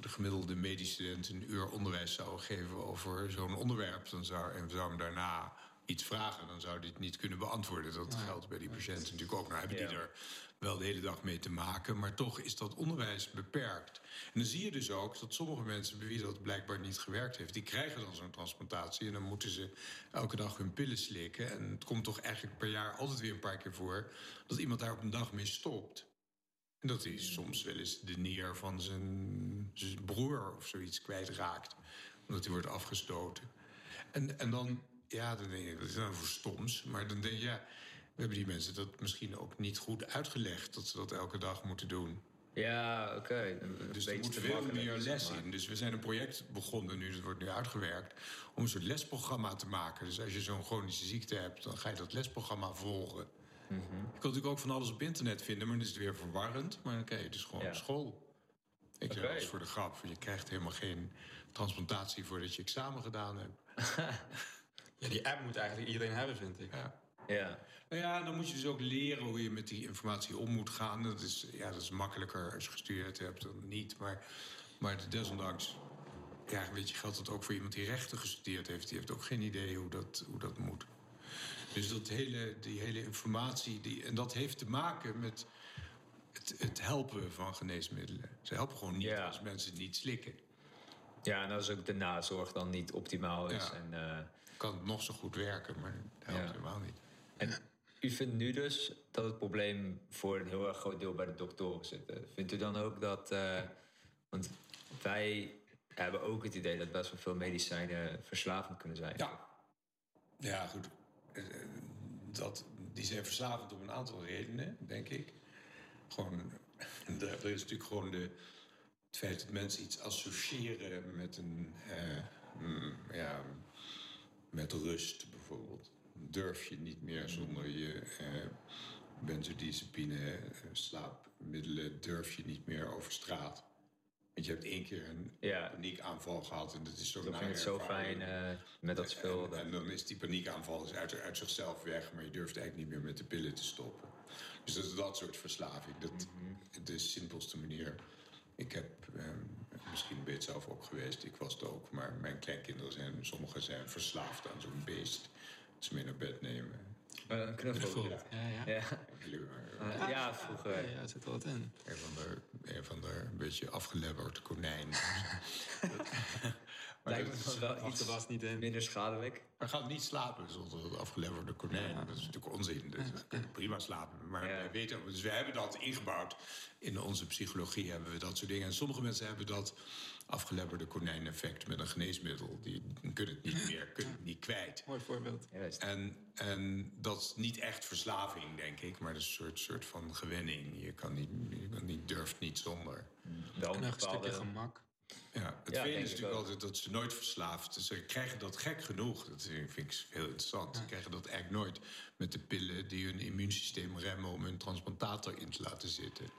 de gemiddelde medische student een uur onderwijs zouden geven over zo'n onderwerp, dan zou, en zouden hem daarna iets vragen, dan zou hij het niet kunnen beantwoorden. Dat geldt bij die patiënten natuurlijk ook. Nou hebben die er wel de hele dag mee te maken, maar toch is dat onderwijs beperkt. En dan zie je dus ook dat sommige mensen bij wie dat blijkbaar niet gewerkt heeft, die krijgen dan zo'n transplantatie en dan moeten ze elke dag hun pillen slikken. En het komt toch eigenlijk per jaar altijd weer een paar keer voor dat iemand daar op een dag mee stopt. En dat hij soms wel eens de nier van zijn, zijn broer of zoiets kwijtraakt. Omdat hij wordt afgestoten. En, en dan, ja, dan denk je, dat is nou voor stoms. Maar dan denk je, ja, we hebben die mensen dat misschien ook niet goed uitgelegd. Dat ze dat elke dag moeten doen. Ja, oké. Dus er moet veel meer zeg les maar. in. Dus we zijn een project begonnen nu, dat wordt nu uitgewerkt... om een soort lesprogramma te maken. Dus als je zo'n chronische ziekte hebt, dan ga je dat lesprogramma volgen. Mhm. Je kan natuurlijk ook van alles op internet vinden, maar dan is het weer verwarrend. Maar dan krijg je dus gewoon Ja. school. Ik zeg Oké. wel eens voor de grap, je krijgt helemaal geen transplantatie voordat je examen gedaan hebt. Ja, die app moet eigenlijk iedereen hebben, vind ik. Ja. Ja. Nou ja, dan moet je dus ook leren hoe je met die informatie om moet gaan. Dat is, ja, dat is makkelijker als je gestudeerd hebt dan niet. Maar, maar desondanks ja, weet je, geldt dat ook voor iemand die rechten gestudeerd heeft. Die heeft ook geen idee hoe dat, hoe dat moet. Dus dat hele, die hele informatie, die, en dat heeft te maken met het, het helpen van geneesmiddelen. Ze helpen gewoon niet Ja. als mensen het niet slikken. ja, en als ook de nazorg dan niet optimaal is. Ja. En, eh, Kan het nog zo goed werken, maar het helpt Ja. helemaal niet. en u vindt nu dus dat het probleem voor een heel erg groot deel bij de doktoren zit. Vindt u dan ook dat... eh, want wij hebben ook het idee dat best wel veel medicijnen verslavend kunnen zijn. Ja. Ja, goed. Dat, die zijn verslavend om een aantal redenen, denk ik. Gewoon, er er is natuurlijk gewoon de, het feit dat mensen iets associëren met een, eh, mm, ja, met rust bijvoorbeeld. Durf je niet meer zonder je eh, benzodiazepine, eh, slaapmiddelen, durf je niet meer over straat. Want je hebt één keer een Ja. paniekaanval gehad en dat is het zo fijn eh, met dat spul. En, en dan is die paniekaanval dus uit, uit zichzelf weg, maar je durft eigenlijk niet meer met de pillen te stoppen. Dus dat is dat soort verslaving. Dat, Mhm. De simpelste manier. Ik heb, ehm, misschien ben je het zelf ook geweest, ik was het ook, maar mijn kleinkinderen zijn, sommigen zijn verslaafd aan zo'n beest. Ze mee naar bed nemen. Eh, een knuffel. Knuffel. Ja. Ja, ja. Ja. Eh, ja, vroeger. Ja, ja, er zit wel wat in. Een van de, een van de beetje afgelebberd konijn. Maar Lijkt me dat is- dan wel iets er was niet in. minder schadelijk. Maar gaat niet slapen zonder dat afgeleverde konijn. Dat is natuurlijk onzin. Dus we kunnen prima slapen. Maar Ja. wij weten, dus we hebben dat ingebouwd. In onze psychologie hebben we dat soort dingen. En sommige mensen hebben dat afgeleverde konijn-effect met een geneesmiddel. Die kunnen het niet meer, kunnen het niet kwijt. Mooi voorbeeld. Juist. En, en dat is niet echt verslaving, denk ik. Maar dat is een soort, soort van gewenning. Je kan niet, je kan niet, durft niet zonder. Wel En een stukje gemak. Ja, het Ja, is natuurlijk altijd dat ze nooit verslaafd Ze krijgen dat gek genoeg. Dat vind ik heel interessant. Ze krijgen dat eigenlijk nooit met de pillen die hun immuunsysteem remmen om hun transplantator in te laten zitten.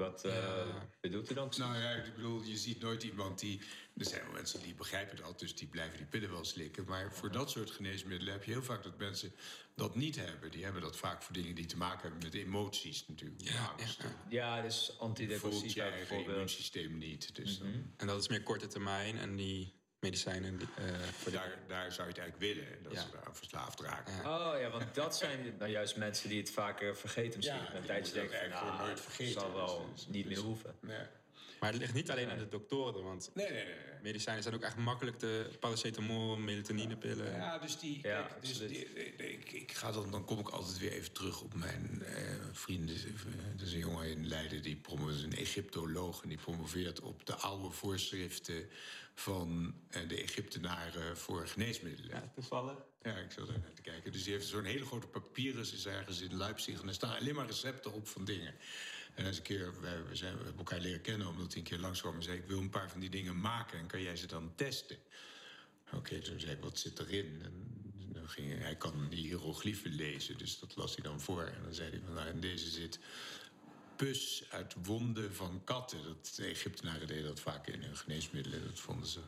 Wat eh, bedoelt u dan? Nou ja, ik bedoel, je ziet nooit iemand die. Er zijn wel mensen die begrijpen dat, dus die blijven die pillen wel slikken. Maar voor dat soort geneesmiddelen heb je heel vaak dat mensen dat niet hebben. Die hebben dat vaak voor dingen die te maken hebben met emoties natuurlijk. Ja, Angst. ja, ja. Dus Voelt antidepressiva je eigen bijvoorbeeld. immuunsysteem niet. Dus dan- En dat is meer korte termijn. En die medicijnen die, eh, voor daar, daar zou je het eigenlijk willen, dat Ja. ze daar verslaafd raken. Oh ja, want dat zijn nou juist mensen die het vaker vergeten misschien. Ja, een tijdje denken nou, vergeten. zal wel Dus- niet dus- meer hoeven. Nee. Maar het ligt niet alleen aan de doktoren. Want Nee, nee, nee. nee. medicijnen zijn ook echt makkelijk te... Paracetamol, melatoninepillen. Ja, dus die. Ja, kijk, dus die, ik, ik ga dan, dan kom ik altijd weer even terug op mijn eh, vrienden. Er is een jongen in Leiden die promoveert, een Egyptoloog, en die promoveert op de oude voorschriften van eh, de Egyptenaren voor geneesmiddelen. Ja, toevallig. Ja, ik zat daar naar te kijken. Dus die heeft zo'n hele grote papyrus, is ergens in Leipzig. En er staan alleen maar recepten op van dingen. En eens een keer, we, zijn, hebben elkaar leren kennen... omdat hij een keer langskwam en zei... ik wil een paar van die dingen maken en kan jij ze dan testen? Oké, toen zei ik, wat zit erin? En dan ging hij, kan die hieroglyphen lezen, dus dat las hij dan voor. En dan zei hij, van, nou, in deze zit pus uit wonden van katten. Dat, de Egyptenaren deden dat vaak in hun geneesmiddelen. Dat vonden ze,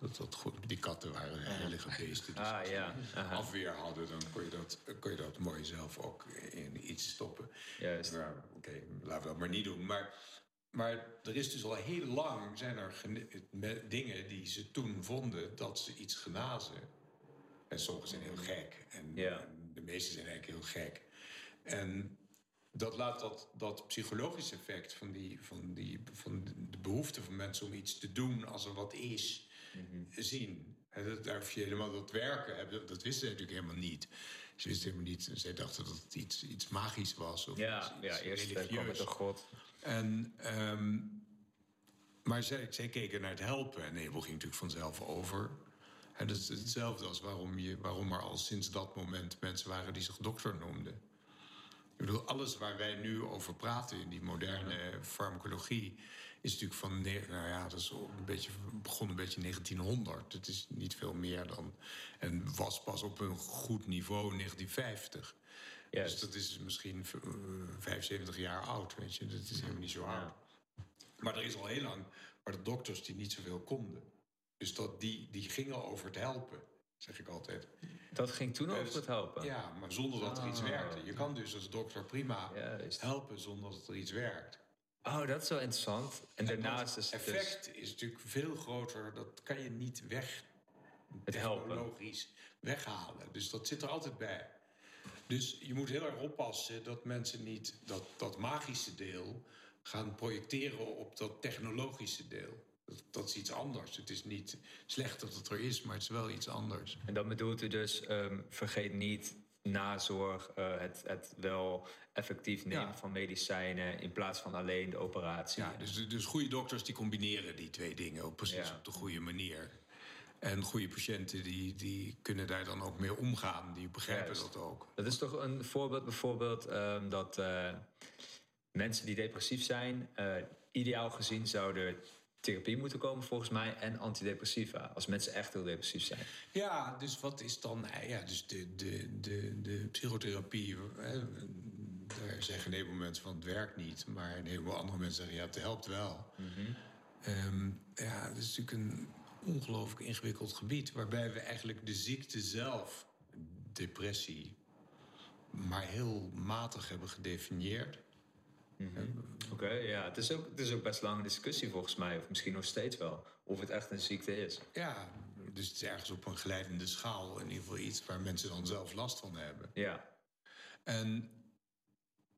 dat, dat, goed- die katten waren heilige beesten. Dus Ah, als ze ja, aha. afweer hadden, dan kon je, dat, kon je dat mooi zelf ook in iets stoppen. Juist. Nou, oké, laten we dat maar niet doen. Maar, maar er is dus al heel lang zijn er dingen die ze toen vonden dat ze iets genazen. En sommige zijn heel gek. En, en de meeste zijn eigenlijk heel gek. En dat laat dat, dat psychologische effect van, die, van, die, van de behoefte van mensen om iets te doen als er wat is, zien. En dat, daar je helemaal dat werken. Dat wisten ze natuurlijk helemaal niet. Ze wisten helemaal niet. Zij dachten dat het iets, iets magisch was. Of Ja, iets, ja iets eerst religieus. een god. En, ehm, maar zij, zij keken naar het helpen. En de ging natuurlijk vanzelf over. En dat is hetzelfde als waarom, je, waarom er al sinds dat moment mensen waren die zich dokter noemden. Ik bedoel, alles waar wij nu over praten in die moderne farmacologie... is natuurlijk van, nou ja, dat is een beetje, begon een beetje 1900. Het is niet veel meer dan... en was pas op een goed niveau in 1950. Juist. Dus dat is misschien v- eh, 75 jaar oud, weet je. Dat is helemaal niet zo oud. Maar er is al heel lang, maar de dokters die niet zoveel konden. Dus dat die, die gingen over het helpen. Zeg ik altijd. Dat ging toen over het helpen? Ja, maar zonder dat er iets Ah, werkte. Je kan dus als dokter prima Juist. helpen zonder dat er iets werkt. Oh, dat is wel interessant. En daarnaast is het dus... effect is natuurlijk veel groter. Dat kan je niet weg Het helpen. technologisch weghalen. Dus dat zit er altijd bij. Dus je moet heel erg oppassen dat mensen niet dat, dat magische deel gaan projecteren op dat technologische deel. Dat, dat is iets anders. Het is niet slecht dat het er is, maar het is wel iets anders. En dan bedoelt u dus, ehm, vergeet niet nazorg, eh, het, het wel effectief nemen Ja. van medicijnen in plaats van alleen de operatie. Ja, dus, dus goede dokters die combineren die twee dingen ook precies Ja. op de goede manier. En goede patiënten die, die kunnen daar dan ook mee omgaan. Die begrijpen Juist. dat ook. Dat is toch een voorbeeld bijvoorbeeld ehm, dat eh, mensen die depressief zijn, eh, ideaal gezien zouden therapie moeten komen volgens mij en antidepressiva. Als mensen echt heel depressief zijn. Ja, dus wat is dan... eh, Ja, dus de, de, de, de psychotherapie... Hè, daar zeggen een heleboel mensen van het werkt niet. Maar een heleboel andere mensen zeggen ja, het helpt wel. Ehm, ja, het is natuurlijk een ongelooflijk ingewikkeld gebied... waarbij we eigenlijk de ziekte zelf, depressie... maar heel matig hebben gedefinieerd. Oké, ja. Het is, ook, het is ook best lang een discussie volgens mij, of misschien nog steeds wel, of het echt een ziekte is. Ja, dus het is ergens op een glijdende schaal... in ieder geval iets waar mensen dan zelf last van hebben. Ja, En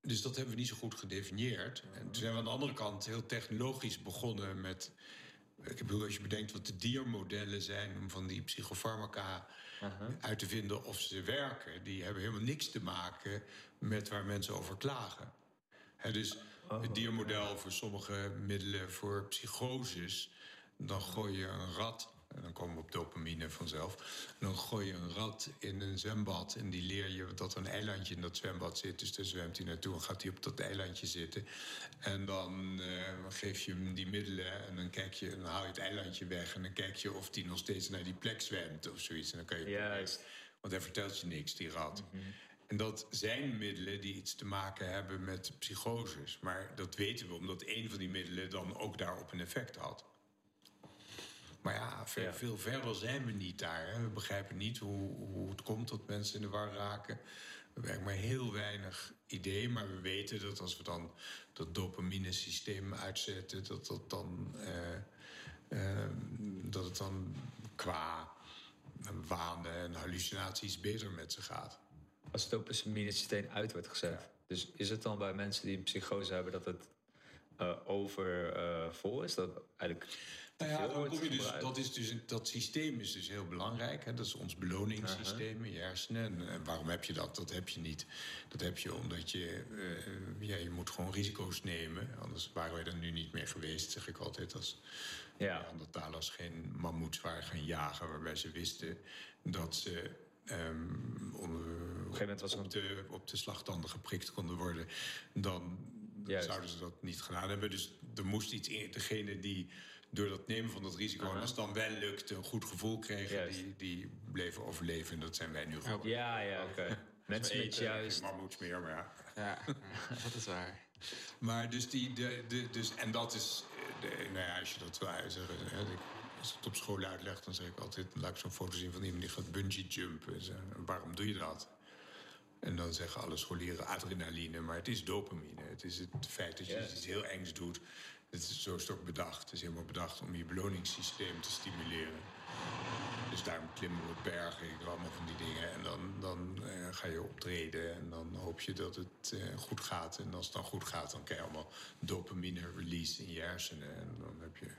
dus dat hebben we niet zo goed gedefinieerd. En toen zijn we aan de andere kant heel technologisch begonnen met. Ik bedoel, als je bedenkt wat de diermodellen zijn om van die psychofarmaca uit te vinden of ze werken, die hebben helemaal niks te maken met waar mensen over klagen. Dus het diermodel voor sommige middelen voor psychoses, dan gooi je een rat. En dan komen we op dopamine vanzelf. En dan gooi je een rat in een zwembad. En die leer je dat er een eilandje in dat zwembad zit. Dus daar zwemt hij naartoe en gaat hij op dat eilandje zitten. En dan eh, geef je hem die middelen. En dan, kijk je, dan haal je het eilandje weg. En dan kijk je of die nog steeds naar die plek zwemt of zoiets. En dan kan je juist. want hij vertelt je niks, die rat. En dat zijn middelen die iets te maken hebben met psychoses. Maar dat weten we omdat een van die middelen dan ook daarop een effect had. Maar ja, veel, Ja. veel verder zijn we niet daar. Hè. We begrijpen niet hoe, hoe het komt dat mensen in de war raken. We hebben maar heel weinig idee. Maar we weten dat als we dan dat dopamine-systeem uitzetten... dat, dat, dan, eh, eh, dat het dan qua wanen en hallucinaties beter met ze gaat. Als het dopamine-systeem uit wordt gezet. Dus is het dan bij mensen die een psychose hebben dat het eh overvol is? Dat eigenlijk Nou ja, dan kom je dus, dat, is dus, dat systeem is dus heel belangrijk. Hè? Dat is ons beloningssysteem in je hersenen. En, eh, waarom heb je dat? Dat heb je niet. Dat heb je omdat je... eh, ja, je moet gewoon risico's nemen. Anders waren wij er nu niet meer geweest, zeg ik altijd. Als Ja. Neandertalers geen mammoets waren gaan jagen... waarbij ze wisten dat ze... ehm, onder, moment was op, de, op de slagtanden geprikt konden worden... dan Juist. zouden ze dat niet gedaan hebben. Dus er moest iets in. Degene die door dat nemen van dat risico... en als het dan wel lukt, een goed gevoel kregen... Juist. Die, die bleven overleven. En dat zijn wij nu geworden. Ja, ja, oké. Mensen met eten, juist... Geen mammoets meer, maar ja. Ja, dat is waar. Maar dus die, de, de, dus, en dat is, eh, de, nou ja, als je dat wil ik- als ik het op school uitleg, dan zeg ik altijd, laat ik zo'n foto zien van iemand die gaat bungee jumpen. Waarom doe je dat? En dan zeggen alle scholieren adrenaline, maar het is dopamine. Het is het feit dat je Ja. iets heel engs doet. Het is, zo is het ook bedacht. Het is helemaal bedacht om je beloningssysteem te stimuleren. Dus daarom klimmen we op bergen, ik allemaal van die dingen. En dan, dan eh, ga je optreden en dan hoop je dat het eh, goed gaat. En als het dan goed gaat, dan krijg je allemaal dopamine release in je hersenen. En dan heb je...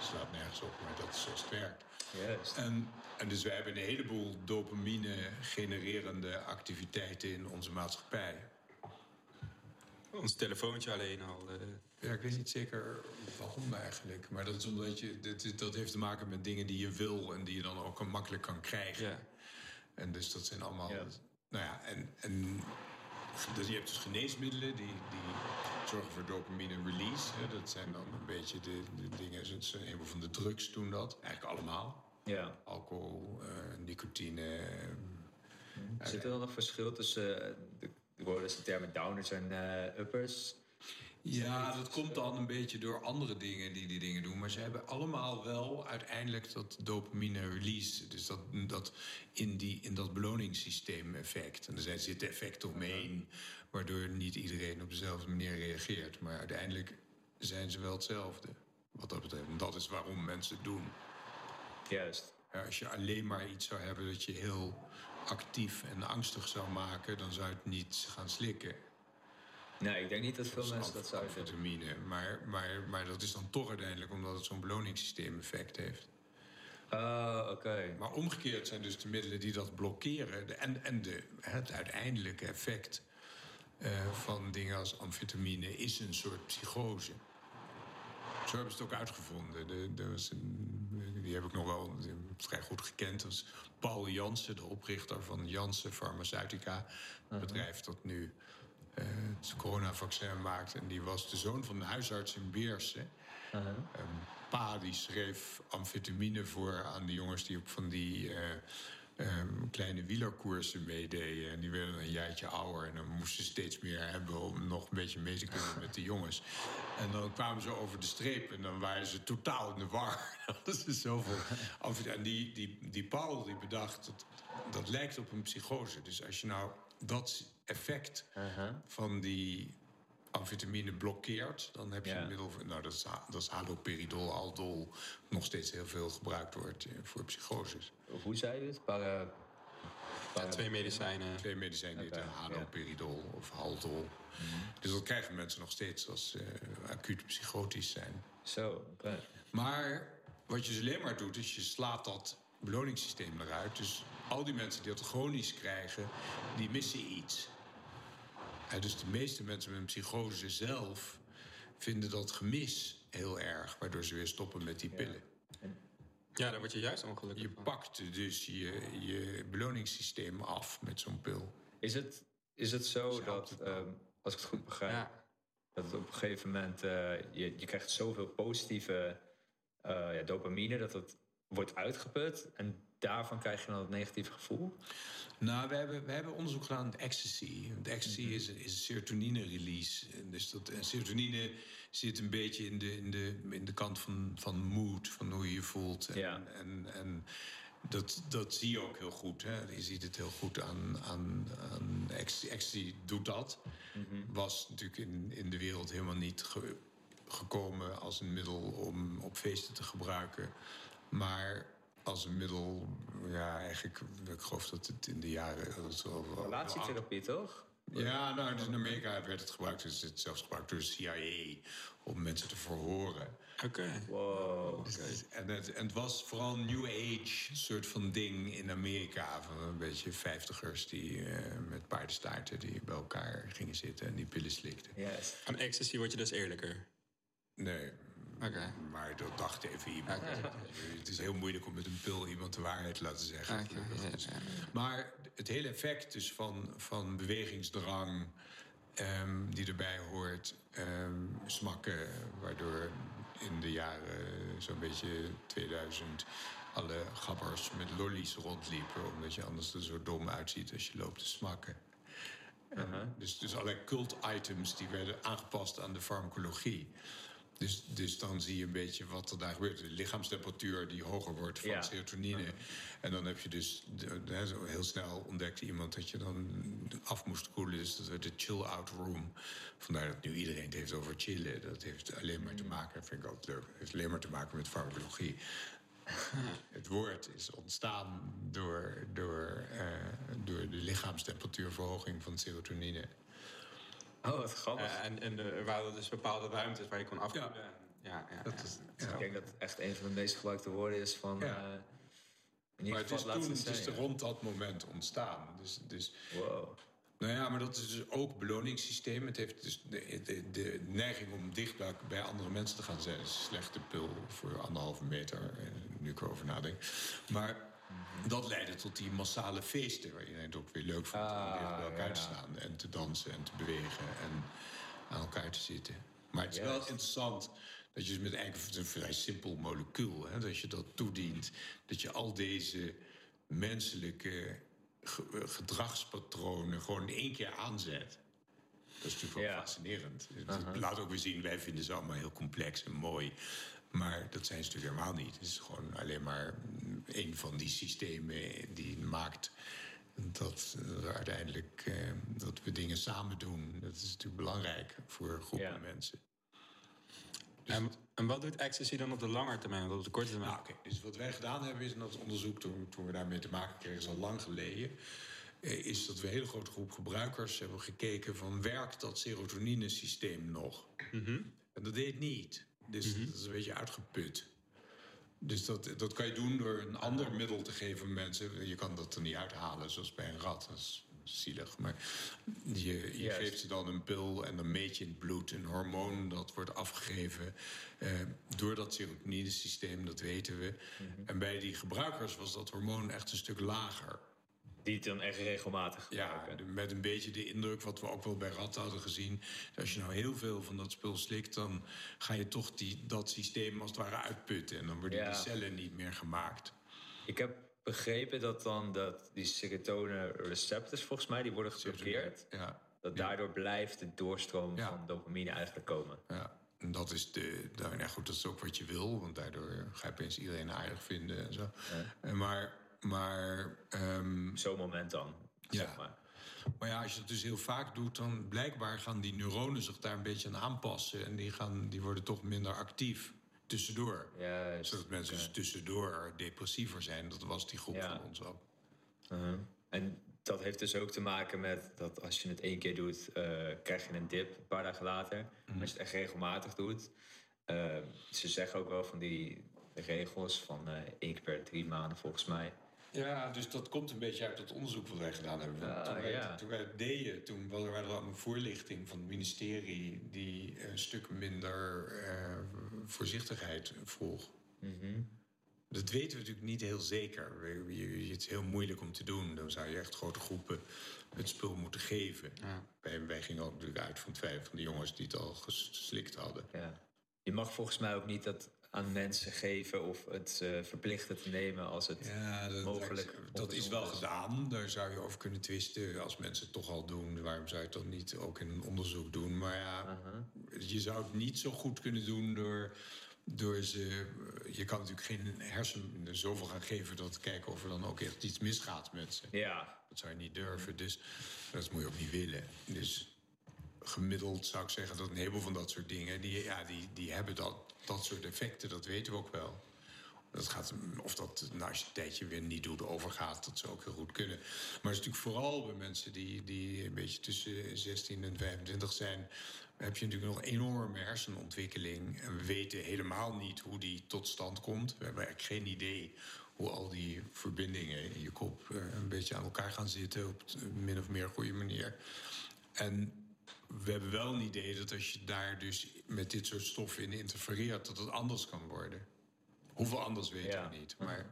Het slaat nergens op, maar dat is zoals het werkt. Juist. En, en dus wij hebben een heleboel dopamine-genererende activiteiten in onze maatschappij. Ons telefoontje alleen al. eh, Ja, ik weet niet zeker waarom eigenlijk. Maar dat is omdat je. Dat, dat heeft te maken met dingen die je wil en die je dan ook makkelijk kan krijgen. ja. En dus dat zijn allemaal. Ja. Nou ja, en. en dus je hebt dus geneesmiddelen die, die zorgen voor dopamine release. Hè. Dat zijn dan een beetje de, de dingen. Een van de drugs doen dat. Eigenlijk allemaal. Ja. Alcohol, eh, nicotine. Zit er dan nog verschil tussen... eh, de, de woorden de termen downers en eh, uppers? Ja, dat komt dan een beetje door andere dingen die die dingen doen. Maar ze hebben allemaal wel uiteindelijk dat dopamine release. Dus dat, dat in, die, in dat beloningssysteem effect. En er zitten effecten omheen, waardoor niet iedereen op dezelfde manier reageert. Maar uiteindelijk zijn ze wel hetzelfde, wat dat betreft. En dat is waarom mensen het doen. Juist. Ja, als je alleen maar iets zou hebben dat je heel actief en angstig zou maken, dan zou je het niet gaan slikken. Nee, ik denk niet dat veel mensen dat zouden. Vitamine. Maar, maar, maar dat is dan toch uiteindelijk omdat het zo'n beloningssysteem effect heeft. Ah, oké. Maar omgekeerd zijn dus de middelen die dat blokkeren. De, en en de, het uiteindelijke effect eh, van dingen als amfetamine is een soort psychose. Zo hebben ze het ook uitgevonden. De, de was een, die heb ik nog wel vrij goed gekend. Dat was Paul Jansen, de oprichter van Janssen Pharmaceutica. Een bedrijf dat nu eh, het coronavaccin maakt. En die was de zoon van een huisarts in Beersen. Een pa die schreef amfetamine voor aan de jongens die op van die eh, ehm, kleine wielerkoersen meededen. En die werden een jaartje ouder. En dan moesten ze steeds meer hebben om nog een beetje mee te kunnen met de jongens. En dan kwamen ze over de streep en dan waren ze totaal in de war. dat is zoveel. amfetamine. En die, die, die Paul die bedacht, dat, dat lijkt op een psychose. Dus als je nou dat effect van die amfetamine blokkeert, dan heb je Ja. een middel. voor- Nou, dat is, ha- dat is haloperidol, aldol. Nog steeds heel veel gebruikt wordt eh, voor psychoses. Hoe zei je het? Para... para- Twee medicijnen. Twee medicijnen die Oké, heten haloperidol of haldol. Dus dat krijgen mensen nog steeds als ze acuut psychotisch zijn. Zo, oké. Maar wat je dus alleen maar doet, is je slaat dat beloningssysteem eruit. Dus al die mensen die dat chronisch krijgen, die missen iets. En dus de meeste mensen met een psychose zelf vinden dat gemis heel erg, waardoor ze weer stoppen met die pillen. Ja, daar word je juist ongelukkig Je van. pakt dus je, je beloningssysteem af met zo'n pil. Is het, is het zo Dus dat, het ehm, als ik het goed begrijp, Ja. dat het op een gegeven moment, eh, je, je krijgt zoveel positieve eh, ja, dopamine, dat het wordt uitgeput en daarvan krijg je dan het negatieve gevoel? Nou, we hebben, we hebben onderzoek gedaan met ecstasy. Want ecstasy is, is een serotonine-release. En Dus dat, en serotonine zit een beetje in de, in de, in de kant van, van mood, van hoe je je voelt. En, Ja. en, en dat, dat zie je ook heel goed. Hè? Je ziet het heel goed aan, aan, aan ecstasy. Ecstasy doet dat. Was natuurlijk in, in de wereld helemaal niet ge- gekomen als een middel om op feesten te gebruiken. Maar als een middel, ja, eigenlijk, ik geloof dat het in de jaren. Dat wel- Relatietherapie, toch? ja, nou, dus in Amerika werd het gebruikt. Dus het is zelfs gebruikt door de CIA om mensen te verhoren. Oké. Wow. Dus- En het, en het was vooral een New Age soort van ding in Amerika. Van een beetje vijftigers die eh, met paardenstaarten die bij elkaar gingen zitten en die pillen slikten. Yes. Van ecstasy word je dus eerlijker. Nee, Maar dat dacht even iemand. Het is heel moeilijk om met een pil iemand de waarheid te laten zeggen. Ja. Maar het hele effect dus van, van bewegingsdrang ehm, die erbij hoort, ehm, smakken, waardoor in de jaren zo'n beetje 2000 alle gabbers met lollies rondliepen, omdat je anders er zo dom uitziet als je loopt te smakken. En dus, dus allerlei cult-items die werden aangepast aan de farmacologie. Dus, dus dan zie je een beetje wat er daar gebeurt. De lichaamstemperatuur die hoger wordt van Ja. serotonine. En dan heb je dus heel snel ontdekte iemand dat je dan af moest koelen. Dus dat werd de chill-out room. Vandaar dat nu iedereen het heeft over chillen. Dat heeft alleen maar te maken, vind ik altijd leuk. Het heeft alleen maar te maken met farmacologie. Het woord is ontstaan door, door, eh, door de lichaamstemperatuurverhoging van serotonine. Oh, wat grappig. Eh, en en er waren dus bepaalde ruimtes waar je kon afkoelen. Ja. Ja, ja, Dat ja. is, Ik denk dat het echt een van de meest gebruikte woorden is van... Ja. eh, in ieder Maar het is toen, het is decennium. rond dat moment ontstaan. Dus, dus Wow. Nou ja, maar dat is dus ook beloningssysteem. Het heeft dus de, de, de neiging om dicht bij, andere mensen te gaan zijn. Dat is een slechte pil voor anderhalve meter, eh, nu ik erover nadenk. Maar dat leidde tot die massale feesten... waar iedereen het ook weer leuk vond om Ah, bij elkaar ja. te staan... en te dansen en te bewegen en aan elkaar te zitten. Maar het is wel interessant dat je dus met eigenlijk een vrij simpel molecuul... Hè, dat je dat toedient, dat je al deze menselijke ge- eh, gedragspatronen gewoon in één keer aanzet. Dat is natuurlijk wel fascinerend. Het laat ook weer zien, wij vinden ze allemaal heel complex en mooi. Maar dat zijn ze natuurlijk helemaal niet. Het is gewoon alleen maar een van die systemen die maakt dat we uiteindelijk eh, dat we dingen samen doen. Dat is natuurlijk belangrijk voor groepen mensen. Dus en, en, wat doet ecstasy dan op de lange termijn, wat op de korte termijn? Nou, okay. Dus wat wij gedaan hebben is in dat onderzoek, toen, toen we daarmee te maken kregen, is al lang geleden. Eh, is dat we een hele grote groep gebruikers hebben gekeken van werkt dat serotoninesysteem nog? Mm En dat deed niet. Dus mhm. dat is een beetje uitgeput. Dus dat, dat kan je doen door een ander middel te geven aan mensen. Je kan dat er niet uithalen, zoals bij een rat. Dat is zielig. Maar je, je geeft ze dan een pil en dan meet je in het bloed een hormoon dat wordt afgegeven eh, door dat serotonine-systeem, dat weten we. Mhm. En bij die gebruikers was dat hormoon echt een stuk lager. Die het dan echt regelmatig gebruiken. Ja, met een beetje de indruk, wat we ook wel bij ratten hadden gezien. Als je nou heel veel van dat spul slikt, dan ga je toch die, dat systeem als het ware uitputten. En dan worden die cellen niet meer gemaakt. Ik heb begrepen dat dan dat die serotonine receptors, volgens mij, die worden geblokkeerd. Ja. Dat daardoor blijft de doorstroom van dopamine eigenlijk komen. Ja. En dat is de. Nou ja, goed, dat is ook wat je wil, want daardoor ga je opeens iedereen aardig vinden en zo. Ja. Maar maar... Um, Zo'n moment dan, ja. zeg maar. Maar ja, als je dat dus heel vaak doet, dan blijkbaar gaan die neuronen zich daar een beetje aan aanpassen. En die, gaan, die worden toch minder actief tussendoor. Ja, Zodat mensen dus tussendoor depressiever zijn. Dat was die groep van ons ook. Uh-huh. En dat heeft dus ook te maken met dat als je het één keer doet, uh, krijg je een dip een paar dagen later. Mm. Als je het echt regelmatig doet. Uh, ze zeggen ook wel van die regels van uh, één keer per drie maanden volgens mij. Ja, dus dat komt een beetje uit dat onderzoek wat wij gedaan hebben. Ah, toen, wij, toen wij het deden, toen was er voorlichting van het ministerie... die een stuk minder uh, voorzichtigheid vroeg. Mhm. Dat weten we natuurlijk niet heel zeker. Het is heel moeilijk om te doen. Dan zou je echt grote groepen het spul moeten geven. Ja. Wij, wij, gingen ook natuurlijk uit van twee van de jongens die het al geslikt hadden. Ja. Je mag volgens mij ook niet dat aan mensen geven of het uh, verplichten te nemen als het ja, dat, mogelijk Dat, is wel gedaan. Daar zou je over kunnen twisten. Als mensen het toch al doen, waarom zou je het dan niet ook in een onderzoek doen? Maar ja, je zou het niet zo goed kunnen doen door, door ze. Je kan natuurlijk geen hersenen zoveel gaan geven dat kijken of er dan ook echt iets misgaat met ze. Ja. Dat zou je niet durven. Dus dat moet je ook niet willen. Dus gemiddeld zou ik zeggen dat een heleboel van dat soort dingen, die, ja, die, die hebben dat dat soort effecten, dat weten we ook wel. Dat gaat, of dat nou, als je een tijdje weer niet doet, overgaat, dat zou ook heel goed kunnen. Maar het is natuurlijk vooral bij mensen die, die een beetje tussen 16 en 25 zijn, heb je natuurlijk nog enorme hersenontwikkeling. En we weten helemaal niet hoe die tot stand komt. We hebben eigenlijk geen idee hoe al die verbindingen in je kop eh, een beetje aan elkaar gaan zitten op min of meer goede manier. En we hebben wel een idee dat als je daar dus met dit soort stoffen in interfereert, dat het anders kan worden. Hoeveel anders weten we niet. Maar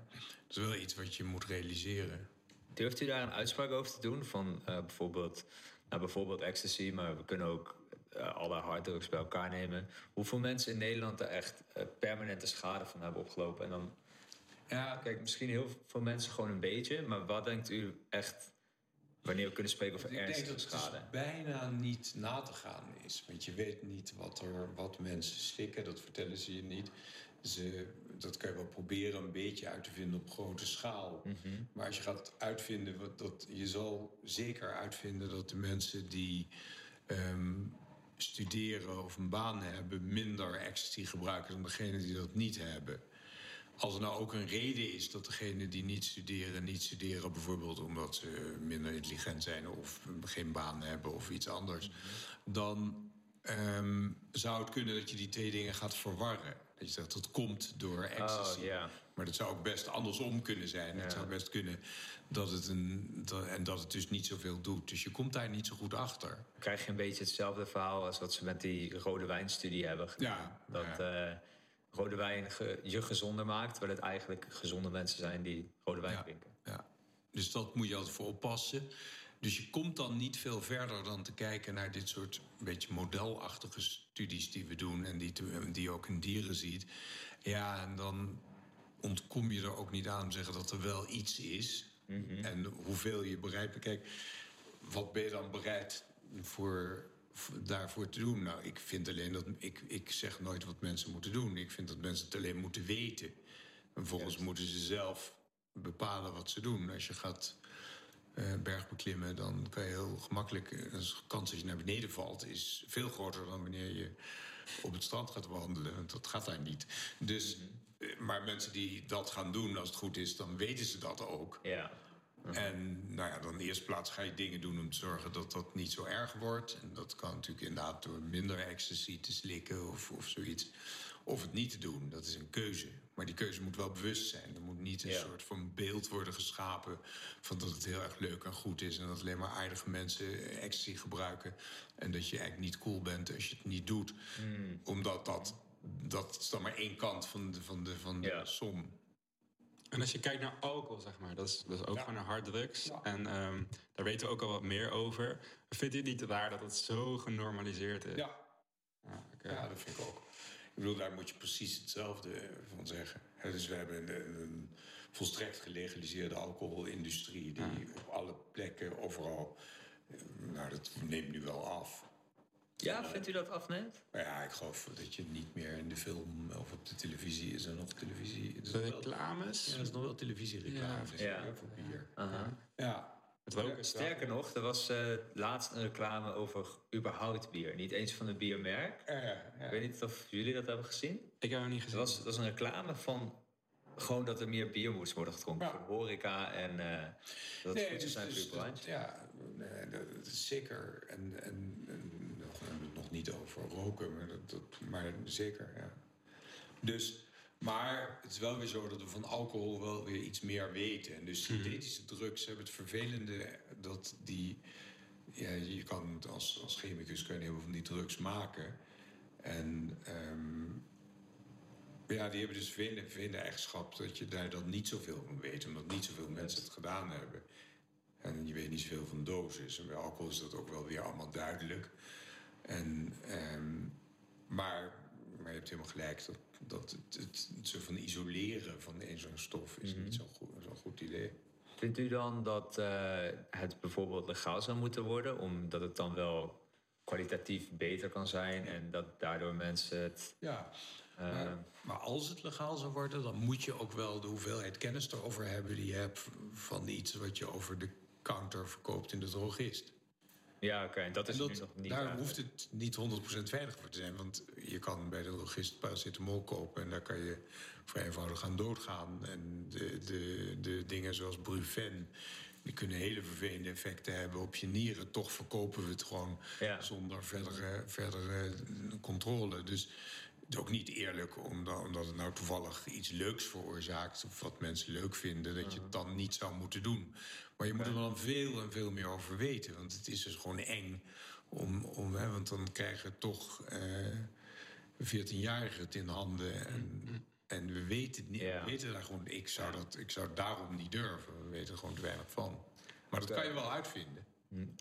het is wel iets wat je moet realiseren. Durft u daar een uitspraak over te doen? Van uh, bijvoorbeeld, nou, bijvoorbeeld ecstasy, maar we kunnen ook uh, alle harddrugs bij elkaar nemen. Hoeveel mensen in Nederland er echt uh, permanente schade van hebben opgelopen? En dan, ja, kijk, misschien heel veel mensen gewoon een beetje, maar wat denkt u echt wanneer we kunnen spreken over ernstige schade. Ik denk dat het bijna niet na te gaan is. Want je weet niet wat, er, wat mensen slikken, dat vertellen ze je niet. Ze, dat kan je wel proberen een beetje uit te vinden op grote schaal. Mhm. Maar als je gaat uitvinden, wat, dat, je zal zeker uitvinden dat de mensen die ehm, studeren of een baan hebben, minder ecstasy gebruiken dan degenen die dat niet hebben. Als er nou ook een reden is dat degenen die niet studeren, niet studeren, bijvoorbeeld omdat ze minder intelligent zijn of geen baan hebben of iets anders, dan um, zou het kunnen dat je die twee dingen gaat verwarren. Dat je zegt dat komt door oh, ecstasy. Oh, Maar dat zou ook best andersom kunnen zijn. Het zou best kunnen dat het een. Dat, en dat het dus niet zoveel doet. Dus je komt daar niet zo goed achter. Krijg je een beetje hetzelfde verhaal als wat ze met die rode wijnstudie hebben gedaan. Ja, dat. Ja. Uh, rode wijn je gezonder maakt, terwijl het eigenlijk gezonde mensen zijn die rode wijn drinken. Ja, dus dat moet je altijd voor oppassen. Dus je komt dan niet veel verder dan te kijken naar dit soort een beetje modelachtige studies die we doen en die, die je ook in dieren ziet. Ja, en dan ontkom je er ook niet aan om te zeggen dat er wel iets is. Mhm. En hoeveel je bereid bent. Kijk, wat ben je dan bereid voor daarvoor te doen? Nou, ik vind alleen dat. Ik, ik zeg nooit wat mensen moeten doen. Ik vind dat mensen het alleen moeten weten. En vervolgens moeten ze zelf bepalen wat ze doen. Als je gaat eh, bergbeklimmen, dan kan je heel gemakkelijk. eh, De kans dat je naar beneden valt is veel groter dan wanneer je op het strand gaat wandelen. Want dat gaat daar niet. Dus, eh, maar mensen die dat gaan doen, als het goed is, dan weten ze dat ook. Ja. En nou ja, dan in de eerste plaats ga je dingen doen om te zorgen dat dat niet zo erg wordt. En dat kan natuurlijk inderdaad door minder ecstasy te slikken of, of zoiets. Of het niet te doen, dat is een keuze. Maar die keuze moet wel bewust zijn. Er moet niet een Ja. soort van beeld worden geschapen... van dat het heel erg leuk en goed is... en dat alleen maar aardige mensen ecstasy gebruiken... en dat je eigenlijk niet cool bent als je het niet doet. Hmm. Omdat dat, dat is dan maar één kant van de, van de, van de Ja. som. En als je kijkt naar alcohol, zeg maar, dat is, dat is ook Ja. gewoon een harddrugs. En ehm, daar weten we ook al wat meer over. Vindt u het niet raar dat het zo genormaliseerd is? Ja, Ja, dat vind ik ook. Ik bedoel, daar moet je precies hetzelfde van zeggen. Dus we hebben een, een volstrekt gelegaliseerde alcoholindustrie... die op alle plekken, overal... Nou, dat neemt nu wel af. Ja, vindt u dat afneemt? Maar ja, ik geloof dat je niet meer in de film of op de televisie... Is er nog televisie? Er is De reclames? ja, er is nog wel televisiereclame Ja. voor bier. Aha. Ja, Het Sterker nog, er was eh, laatst een reclame over überhaupt bier. Niet eens van een biermerk. ja, ja. Ik weet niet of jullie dat hebben gezien. Ik heb hem niet gezien. was, er was een reclame van gewoon dat er meer bier moest worden gedronken Ja. voor horeca en eh, dat het goed zou zijn voor je branche. ja, nee, dat, dat is zeker. En, en, en nog- niet over roken, maar, dat, dat, maar zeker, ja. Dus, maar het is wel weer zo dat we van alcohol wel weer iets meer weten. En dus synthetische drugs hebben het vervelende dat die... Ja, je kan als, als chemicus kun je heel veel van die drugs maken. En ehm, ja, die hebben dus vervelende, vervelende eigenschap dat je daar dan niet zoveel van weet. Omdat niet zoveel mensen het gedaan hebben. En je weet niet zoveel van dosis. En bij alcohol is dat ook wel weer allemaal duidelijk. En, ehm, maar, maar je hebt helemaal gelijk dat, dat het, het, het soort van isoleren van een zo'n stof is niet zo'n goed, zo'n goed idee. Vindt u dan dat eh, het bijvoorbeeld legaal zou moeten worden, omdat het dan wel kwalitatief beter kan zijn en dat daardoor mensen het. Ja, eh, maar, maar als het legaal zou worden, dan moet je ook wel de hoeveelheid kennis erover hebben die je hebt van iets wat je over de counter verkoopt in de drogist. Ja, oké, en dat is nog niet. daar eigenlijk. hoeft het niet 100% veilig voor te zijn. Want je kan bij de drogist paracetamol kopen... en daar kan je vrij eenvoudig aan doodgaan. En de, de, de dingen zoals Brufen... die kunnen hele vervelende effecten hebben op je nieren. Toch verkopen we het gewoon Ja. zonder verdere, verdere controle. Dus het is ook niet eerlijk omdat, omdat het nou toevallig iets leuks veroorzaakt... of wat mensen leuk vinden, dat je het dan niet zou moeten doen. Maar je moet er dan veel en veel meer over weten. Want het is dus gewoon eng. Om, om, hè, want dan krijgen toch eh 14-jarigen het in handen. En, en we weten het niet. Ja. We weten daar gewoon... Ik zou, dat, ik zou daarom niet durven. We weten er gewoon te weinig van. Maar dat kan je wel uitvinden.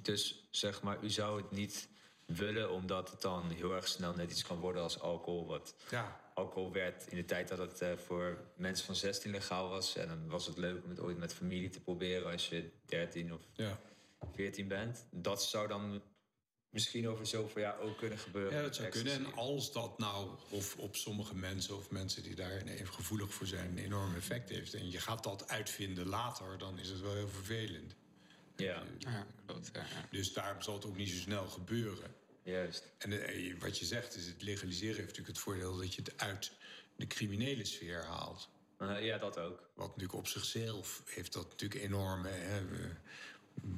Dus zeg maar, u zou het niet willen omdat het dan heel erg snel net iets kan worden als alcohol. Wat Ja, alcohol werd in de tijd dat het eh, voor mensen van 16 legaal was. En dan was het leuk om het ooit met familie te proberen als je 13 of ja. 14 bent. Dat zou dan misschien over zoveel jaar ook kunnen gebeuren. Ja, dat zou kunnen. En als dat nou of op sommige mensen of mensen die daar even gevoelig voor zijn, een enorm effect heeft. En je gaat dat uitvinden later, dan is het wel heel vervelend. Ja, Ja, klopt. Ja, ja. Dus daarom zal het ook niet zo snel gebeuren. Juist. En eh, wat je zegt is, het legaliseren heeft natuurlijk het voordeel dat je het uit de criminele sfeer haalt. Eh, ja, dat ook. Wat natuurlijk op zichzelf heeft dat natuurlijk enorme. Hè, we-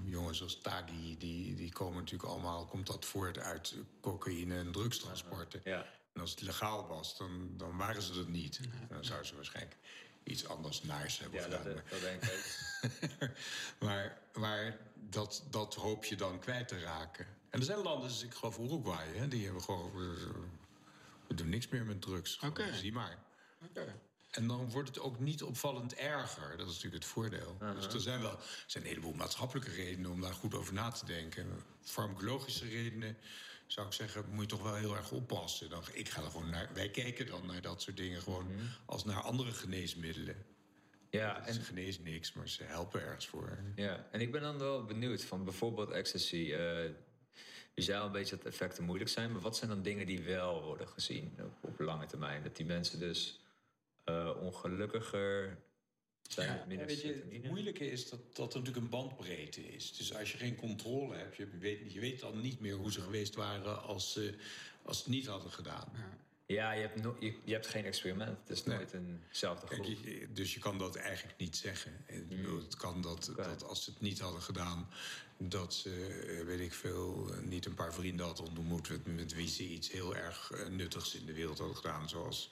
jongens als Tagi, die, die komen natuurlijk allemaal, komt dat voort uit cocaïne en drugstransporten. Ja. En als het legaal was, dan, dan waren ze dat niet. Dan zouden ze waarschijnlijk iets anders naars hebben Ja, dat, gedaan. dat denk ik maar maar dat, dat hoop je dan kwijt te raken. En er zijn landen, dus ik geloof Uruguay, hè, die hebben gewoon. eh, We doen niks meer met drugs. Oké. Zie maar. Oké. En dan wordt het ook niet opvallend erger. Dat is natuurlijk het voordeel. Dus er zijn wel er zijn een heleboel maatschappelijke redenen om daar goed over na te denken. Farmacologische redenen zou ik zeggen, moet je toch wel heel erg oppassen. Dan, ik ga er gewoon naar, wij kijken dan naar dat soort dingen gewoon als naar andere geneesmiddelen. Ja, en Ze genezen niks, maar ze helpen ergens voor. Ja, en ik ben dan wel benieuwd van bijvoorbeeld ecstasy. eh, Je zei al een beetje dat effecten moeilijk zijn, maar wat zijn dan dingen die wel worden gezien op, op lange termijn? Dat die mensen dus uh, ongelukkiger zijn Ja, minder weet je, serotonine? het moeilijke is dat, dat er natuurlijk een bandbreedte is. Dus als je geen controle hebt, je weet, je weet dan niet meer hoe ze geweest waren als ze, als ze het niet hadden gedaan. Ja, je hebt, no- je, je hebt geen experiment. Het is Nee. nooit eenzelfde Kijk, groep. je- dus je kan dat eigenlijk niet zeggen. Bedoel, Het kan dat, dat als ze het niet hadden gedaan, dat ze, eh, weet ik veel, eh, niet een paar vrienden hadden ontmoet met, met wie ze iets heel erg eh, nuttigs in de wereld hadden gedaan, zoals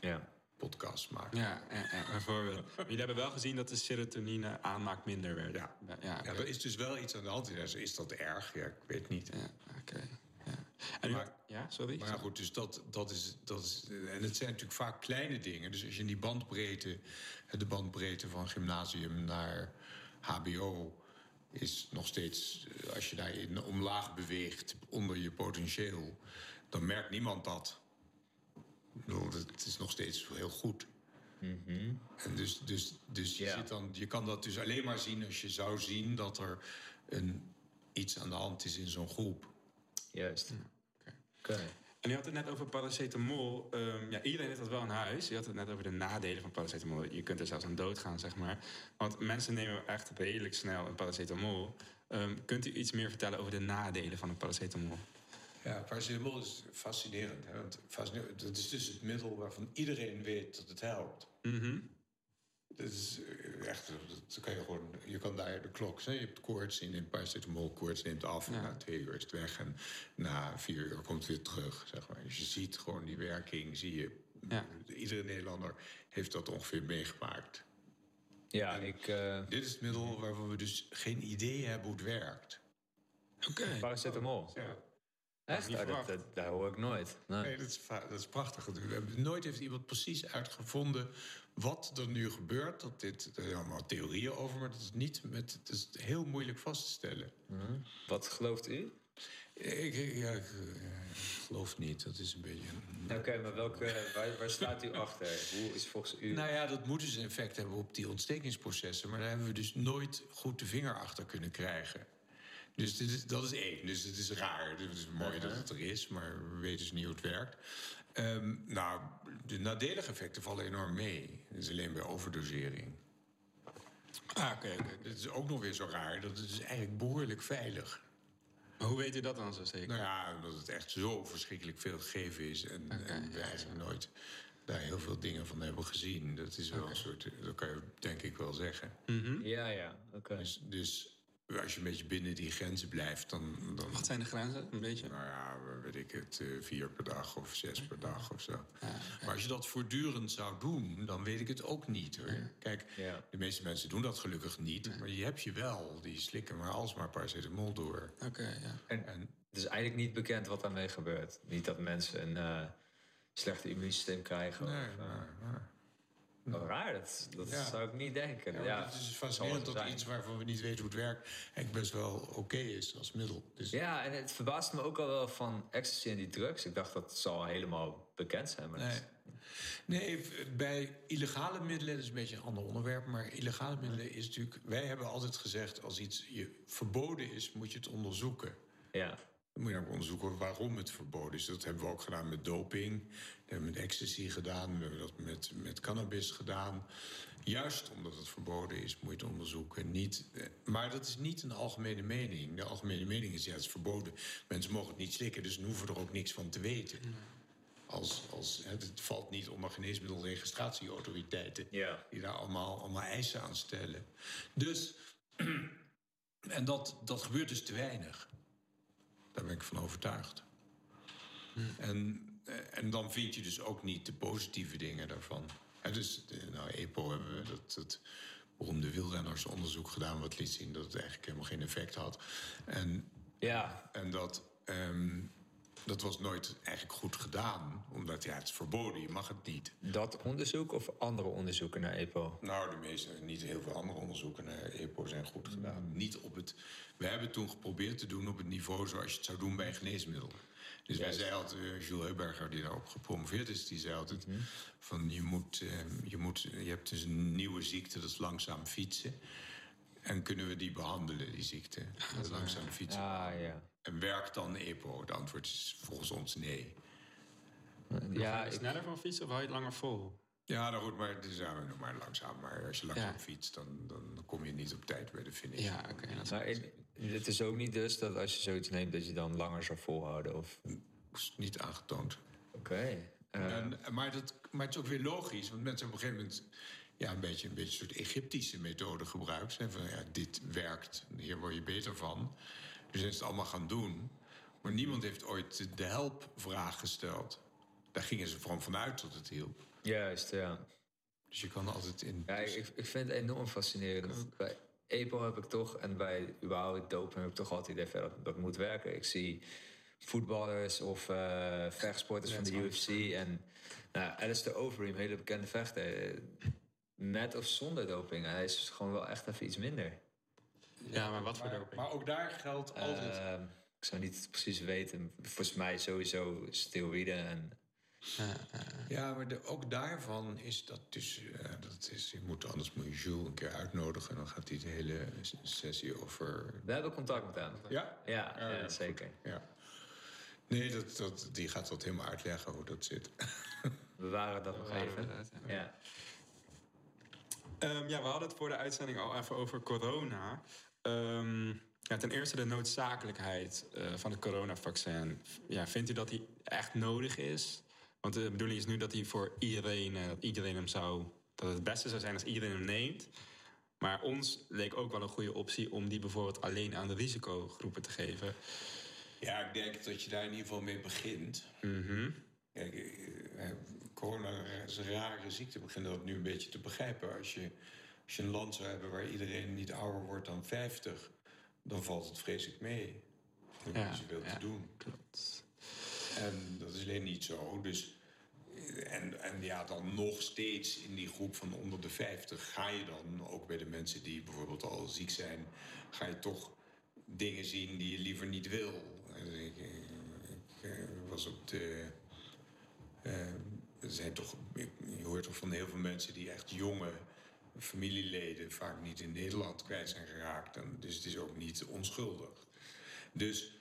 Ja. podcasts maken. Ja, bijvoorbeeld. Jullie hebben wel gezien dat de serotonine aanmaak minder werd. Ja. ja, er is dus wel iets aan de hand. Ja, Is dat erg? Ja, ik weet niet. Ja, oké. Ja. Maar- had- ja, sorry? Maar ja, goed, dus dat, dat, is, dat is. En het zijn natuurlijk vaak kleine dingen. Dus als je in die bandbreedte, de bandbreedte van gymnasium naar HBO. Is nog steeds, eh, als je daarin omlaag beweegt onder je potentieel. dan merkt niemand dat. Het is nog steeds heel goed. En dus, dus, dus je, Ja. zit dan, je kan dat dus alleen maar zien als je zou zien dat er een, iets aan de hand is in zo'n groep. Juist. oké. Oké. En u had het net over paracetamol. Ehm, ja, iedereen heeft dat wel in huis. U had het net over de nadelen van paracetamol. Je kunt er zelfs aan doodgaan, zeg maar. Want mensen nemen echt redelijk snel een paracetamol. Ehm, kunt u iets meer vertellen over de nadelen van een paracetamol? Ja, paracetamol is fascinerend. Hè? Want fascinerend, dat is dus het middel waarvan iedereen weet dat het helpt. Dat is eh, echt, dat kan je gewoon, je kan daar de klok zijn. Je hebt koorts, je neemt paracetamol, koorts neemt af. En na twee uur is het weg. En na vier uur komt het weer terug, zeg maar. Dus je ziet gewoon die werking, zie je. Ja. Iedere Nederlander heeft dat ongeveer meegemaakt. Ja, ik... eh Dit is het middel waarvan we dus geen idee hebben hoe het werkt. Oké. paracetamol. Ja. Echt? Oh, dat, dat, dat hoor ik nooit. Nee. Nee, dat is, dat is prachtig. Nooit heeft iemand precies uitgevonden wat er nu gebeurt. Dat dit, er zijn allemaal theorieën over, maar dat is niet met, het is heel moeilijk vast te stellen. Wat gelooft u? Ik, ik- ja, ik, eh, geloof niet. Dat is een beetje. Oké, maar welke, waar, waar staat u achter? Hoe is volgens u... Nou ja, dat moet dus een effect hebben op die ontstekingsprocessen. Maar daar hebben we dus nooit goed de vinger achter kunnen krijgen. Dus dit is, dat is één. Dus het is raar. Het is mooi dat het er is, maar we weten dus niet hoe het werkt. Ehm, nou, de nadelige effecten vallen enorm mee. Dat is alleen bij overdosering. Ah, oké. Dit is ook nog weer zo raar. Dat het is eigenlijk behoorlijk veilig. Maar hoe weet u dat dan zo zeker? Nou ja, omdat het echt zo verschrikkelijk veel gegeven is. En, en we eigenlijk nooit daar heel veel dingen van hebben gezien. Dat is wel een soort, dat kan je denk ik wel zeggen. Ja, ja, oké. Dus, dus als je een beetje binnen die grenzen blijft, dan... dan Wat zijn de grenzen? Een beetje? nou ja, weet ik het, eh, vier per dag of zes per dag of zo. Maar als je dat voortdurend zou doen, dan weet ik het ook niet hoor. Kijk, Ja. de meeste mensen doen dat gelukkig niet. Maar je hebt je wel, die slikken maar alsmaar paracetamol door. Oké, ja. En En het is eigenlijk niet bekend wat daarmee gebeurt. Niet dat mensen een eh slechter immuunsysteem krijgen. nee, of, eh, maar, maar- Wel raar, dat, dat Ja. zou ik niet denken. Ja, het is zal fascinerend dat iets waarvan we niet weten hoe het werkt... eigenlijk best wel oké is als middel. Dus Ja, en het verbaast me ook al wel van ecstasy en die drugs. Ik dacht dat zal helemaal bekend zijn. Maar Nee. Nee, bij illegale middelen, dat is een beetje een ander onderwerp... maar illegale middelen is natuurlijk... Wij hebben altijd gezegd, als iets je verboden is, moet je het onderzoeken. ja. Dan moet je ook onderzoeken waarom het verboden is. Dat hebben we ook gedaan met doping. Hebben met ecstasy gedaan. We hebben dat met, met cannabis gedaan. Juist omdat het verboden is, moet je het onderzoeken. Niet, eh, maar dat is niet een algemene mening. De algemene mening is, ja, het is verboden. Mensen mogen het niet slikken, dus dan hoeven er ook niks van te weten. Als, als, het valt niet onder geneesmiddelregistratieautoriteiten... Ja. die daar allemaal, allemaal eisen aan stellen. Dus, en dat, dat gebeurt dus te weinig. Daar ben ik van overtuigd. En, eh, en dan vind je dus ook niet de positieve dingen daarvan. Dus, eh, nou, EPO hebben we dat, dat beroemde wielrennersonderzoek gedaan... wat liet zien dat het eigenlijk helemaal geen effect had. En, ja, en dat, ehm, dat was nooit eigenlijk goed gedaan. Omdat, ja, het is verboden, je mag het niet. dat onderzoek of andere onderzoeken naar EPO? Nou, de meeste, niet heel veel andere onderzoeken naar EPO zijn goed gedaan. Niet op het, we hebben het toen geprobeerd te doen op het niveau zoals je het zou doen bij een geneesmiddel. Dus wij zeiden altijd, eh, Jules Heuberger, die daarop gepromoveerd is, die zei altijd: van je, moet, eh, je, moet, je hebt dus een nieuwe ziekte, dat is langzaam fietsen. En kunnen we die behandelen, die ziekte? Dat langzaam fietsen. Ah, ja. En werkt dan EPO? Het antwoord is volgens ons nee. Ja, Ga je ik, sneller van fietsen of hou je het langer vol? Ja, nou goed, maar het is nou nog maar langzaam. Maar als je langzaam Ja. fietst, dan, dan kom je niet op tijd bij de finish. Ja, oké. dat maar ik- het is ook niet dus dat als je zoiets neemt... dat je dan langer zou volhouden, of... is niet aangetoond. Oké. eh, maar, dat, maar het is ook weer logisch, want mensen hebben op een gegeven moment ja, een beetje een beetje een soort Egyptische methode gebruikt. Ze van, ja, dit werkt, hier word je beter van. Dus zijn ze het allemaal gaan doen. Maar niemand heeft ooit de helpvraag gesteld. Daar gingen ze gewoon vanuit dat het hielp. juist, ja. Dus je kan altijd in. Ja, ik, ik vind het enorm fascinerend. Bij EPO heb ik toch, en bij überhaupt doping heb ik toch altijd het idee dat dat moet werken. Ik zie voetballers of eh vechtsporters van de UFC en nou, Alistair Overeem, hele bekende vechter, met of zonder doping. Hij is gewoon wel echt even iets minder. Ja, maar wat voor maar, doping? maar ook daar geldt altijd. Eh, ik zou niet precies weten. Volgens mij sowieso steroïden en Ja, maar de, ook daarvan is dat dus... eh, dat is, je moet, anders moet je Jules een keer uitnodigen... en dan gaat hij de hele sessie over... we hebben contact met hem. Ja? Ja, Ja, ja, ja, zeker. Ja. Nee, dat, dat, die gaat dat helemaal uitleggen hoe dat zit. We waren dat nog even. ja. Ja. Ehm, ja, we hadden het voor de uitzending al even over corona. Ehm, ja, ten eerste de noodzakelijkheid eh, van het coronavaccin. Ja, vindt u dat die echt nodig is? Want de bedoeling is nu dat hij voor iedereen, eh, iedereen hem zou... dat het het beste zou zijn als iedereen hem neemt. Maar ons leek ook wel een goede optie om die bijvoorbeeld alleen aan de risicogroepen te geven. Ja, ik denk dat je daar in ieder geval mee begint. Mhm. Kijk, eh, eh, corona is een rare ziekte. We beginnen dat nu een beetje te begrijpen. Als je, als je een land zou hebben waar iedereen niet ouder wordt dan 50... dan valt het vreselijk mee. Ja, niet zoveel ja. te doen. Klopt. En dat is alleen niet zo. Dus, en, en ja, dan nog steeds in die groep van onder de 50 ga je dan, ook bij de mensen die bijvoorbeeld al ziek zijn, ga je toch dingen zien die je liever niet wil. Ik, ik, eh, was op de. eh, er zijn toch, je hoort toch van heel veel mensen die echt jonge familieleden vaak niet in Nederland kwijt zijn geraakt. En dus het is ook niet onschuldig. Dus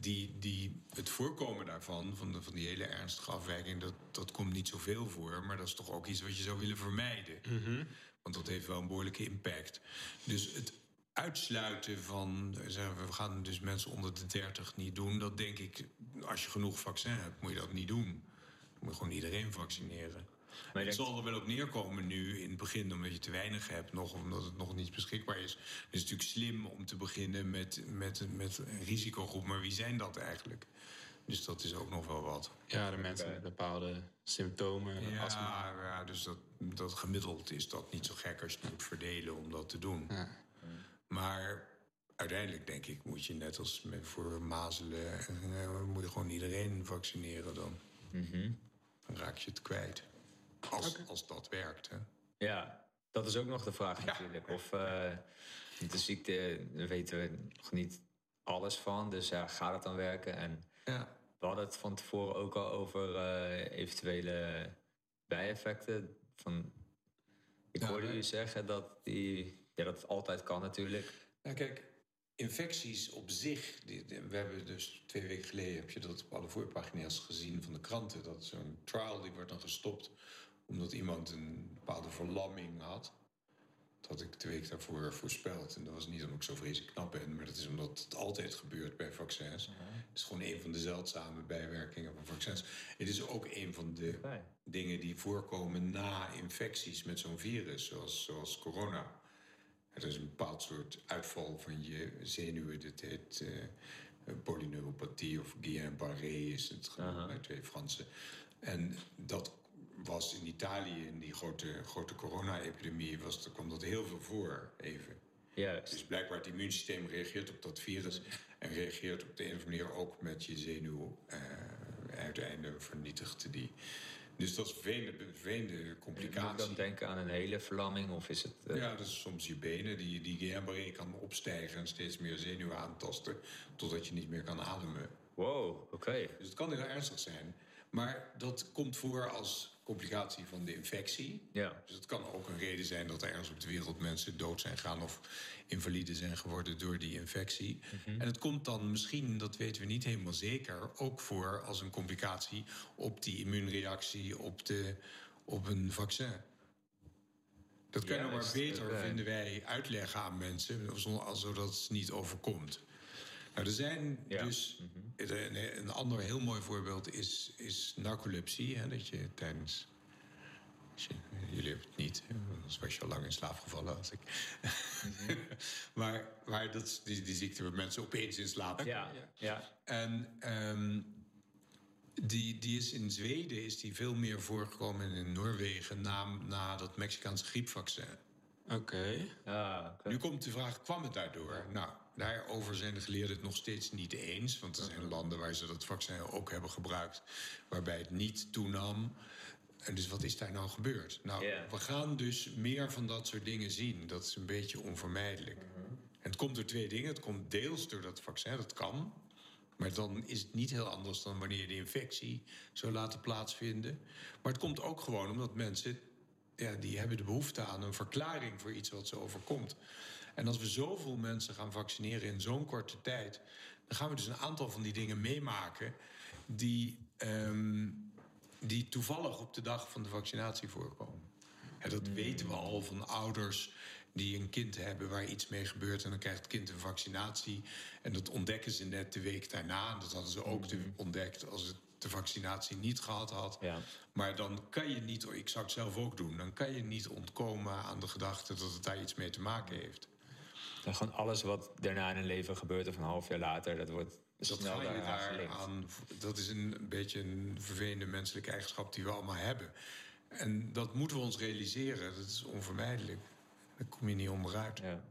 die, die, het voorkomen daarvan, van, de, van die hele ernstige afwijking, dat, dat komt niet zoveel voor. Maar dat is toch ook iets wat je zou willen vermijden. Want dat heeft wel een behoorlijke impact. Dus het uitsluiten van, eh, zeggen we, we gaan dus mensen onder de 30 niet doen, dat denk ik, als je genoeg vaccin hebt, moet je dat niet doen. Moet gewoon iedereen vaccineren. Maar het zal er wel op neerkomen nu in het begin, omdat je te weinig hebt, nog omdat het nog niet beschikbaar is. Het is natuurlijk slim om te beginnen met, met, met een risicogroep, maar wie zijn dat eigenlijk? Dus dat is ook nog wel wat. Ja, de mensen met bepaalde symptomen, Ja, astma. ja dus dat, dat gemiddeld is dat niet zo gek als je het moet verdelen om dat te doen. Ja. Maar uiteindelijk denk ik moet je net als voor mazelen, eh, moet je gewoon iedereen vaccineren dan. Dan raak je het kwijt. Als, als dat werkt, hè. Ja, dat is ook nog de vraag natuurlijk. Of eh, de ziekte, daar weten we nog niet alles van. Dus ja, gaat het dan werken? En Ja. we hadden het van tevoren ook al over eh, eventuele bijeffecten. Van, ik Ja, hoorde u zeggen dat, die, ja, dat het altijd kan natuurlijk. Nou, kijk, infecties op zich. Die, die- we hebben dus twee weken geleden heb je dat op alle voorpagina's gezien van de kranten. Dat zo'n trial die wordt dan gestopt omdat iemand een bepaalde verlamming had. Dat had ik de week daarvoor voorspeld. En dat was niet omdat ik zo vreselijk knap ben, maar dat is omdat het altijd gebeurt bij vaccins. Het is gewoon een van de zeldzame bijwerkingen van vaccins. Het is ook een van de dingen die voorkomen na infecties met zo'n virus, zoals, zoals corona. Er is een bepaald soort uitval van je zenuwen. Dat heet eh, polyneuropathie of Guillain-Barré is het genoemd bij twee Fransen. En dat was in Italië, in die grote, grote corona-epidemie, was, kwam dat heel veel voor, even. Juist. Dus blijkbaar het immuunsysteem reageert op dat virus... en reageert op de een of andere manier ook met je zenuw. eh uiteindelijk vernietigt die. Dus dat is een vervelende, vervelende Moet complicatie. dan denken aan een hele verlamming? Of is het... eh, Ja, dat is soms je benen. Die, die Guillain-Barré kan opstijgen en steeds meer zenuwen aantasten... totdat je niet meer kan ademen. Wow, oké. Dus het kan heel ernstig zijn. Maar dat komt voor als complicatie van de infectie. Ja. Dus het kan ook een reden zijn dat er ergens op de wereld mensen dood zijn gegaan of invalide zijn geworden door die infectie. Mhm. En het komt dan misschien, dat weten we niet helemaal zeker, ook voor als een complicatie op die immuunreactie op, de, op een vaccin. Dat kan je nog maar beter, vinden wij, uitleggen aan mensen, zodat het niet overkomt. Nou, er zijn Ja. Mhm. dus. Een, een ander heel mooi voorbeeld is, is narcolepsie. Hè, dat je tijdens. je- jullie hebben het niet, hè, anders was je al lang in slaap gevallen als ik. Mhm. maar maar dat is die, die ziekte waar mensen opeens in slaap Ja, ja. en ehm, die, die is in Zweden is die veel meer voorgekomen en in Noorwegen na, na dat Mexicaanse griepvaccin. Oké. Ah, oké. Nu komt de vraag, kwam het daardoor? Nou, daarover zijn de geleerden het nog steeds niet eens. Want er zijn landen waar ze dat vaccin ook hebben gebruikt... waarbij het niet toenam. En dus wat is daar nou gebeurd? Nou, we gaan dus meer van dat soort dingen zien. Dat is een beetje onvermijdelijk. En het komt door twee dingen. Het komt deels door dat vaccin, dat kan... Maar dan is het niet heel anders dan wanneer je de infectie zou laten plaatsvinden. Maar het komt ook gewoon omdat mensen ja, die hebben de behoefte aan een verklaring voor iets wat ze overkomt. En als we zoveel mensen gaan vaccineren in zo'n korte tijd, dan gaan we dus een aantal van die dingen meemaken die, ehm, die toevallig op de dag van de vaccinatie voorkomen. En dat weten we al van ouders die een kind hebben waar iets mee gebeurt. En dan krijgt het kind een vaccinatie. En dat ontdekken ze net de week daarna. Dat hadden ze ook te- ontdekt als het de vaccinatie niet gehad had. Ja. Maar dan kan je niet, ik zou het zelf ook doen, dan kan je niet ontkomen aan de gedachte dat het daar iets mee te maken heeft. Gewoon alles wat daarna in een leven gebeurt of een half jaar later, dat wordt Dat snel daar aan. Dat is een beetje een vervelende menselijke eigenschap die we allemaal hebben. En dat moeten we ons realiseren. Dat is onvermijdelijk. Daar kom je niet onderuit. Ja.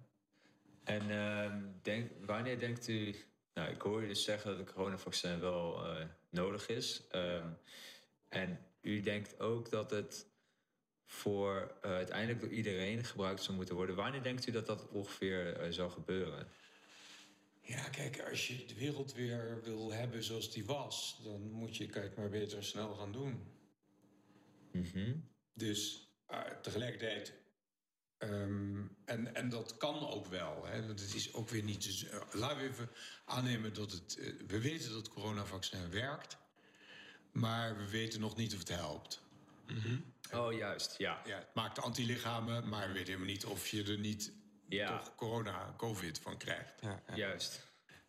En ehm, denk, wanneer denkt u... Nou, ik hoor je dus zeggen dat het coronavaccin wel eh, nodig is. Ehm, en u denkt ook dat het voor eh, uiteindelijk door iedereen gebruikt zou moeten worden. Wanneer denkt u dat dat ongeveer eh, zal gebeuren? Ja, kijk, als je de wereld weer wil hebben zoals die was, dan moet je kijk maar beter snel gaan doen. Mhm. Dus eh, tegelijkertijd. ehm, en, en dat kan ook wel. Hè, want het is ook weer niet. Dus, laten we even aannemen dat het. we weten dat het coronavaccin werkt. Maar we weten nog niet of het helpt. Oh, juist, ja. Ja, het maakt antilichamen, maar we weten helemaal niet of je er niet Ja. toch corona, COVID van krijgt. Ja, ja. Juist.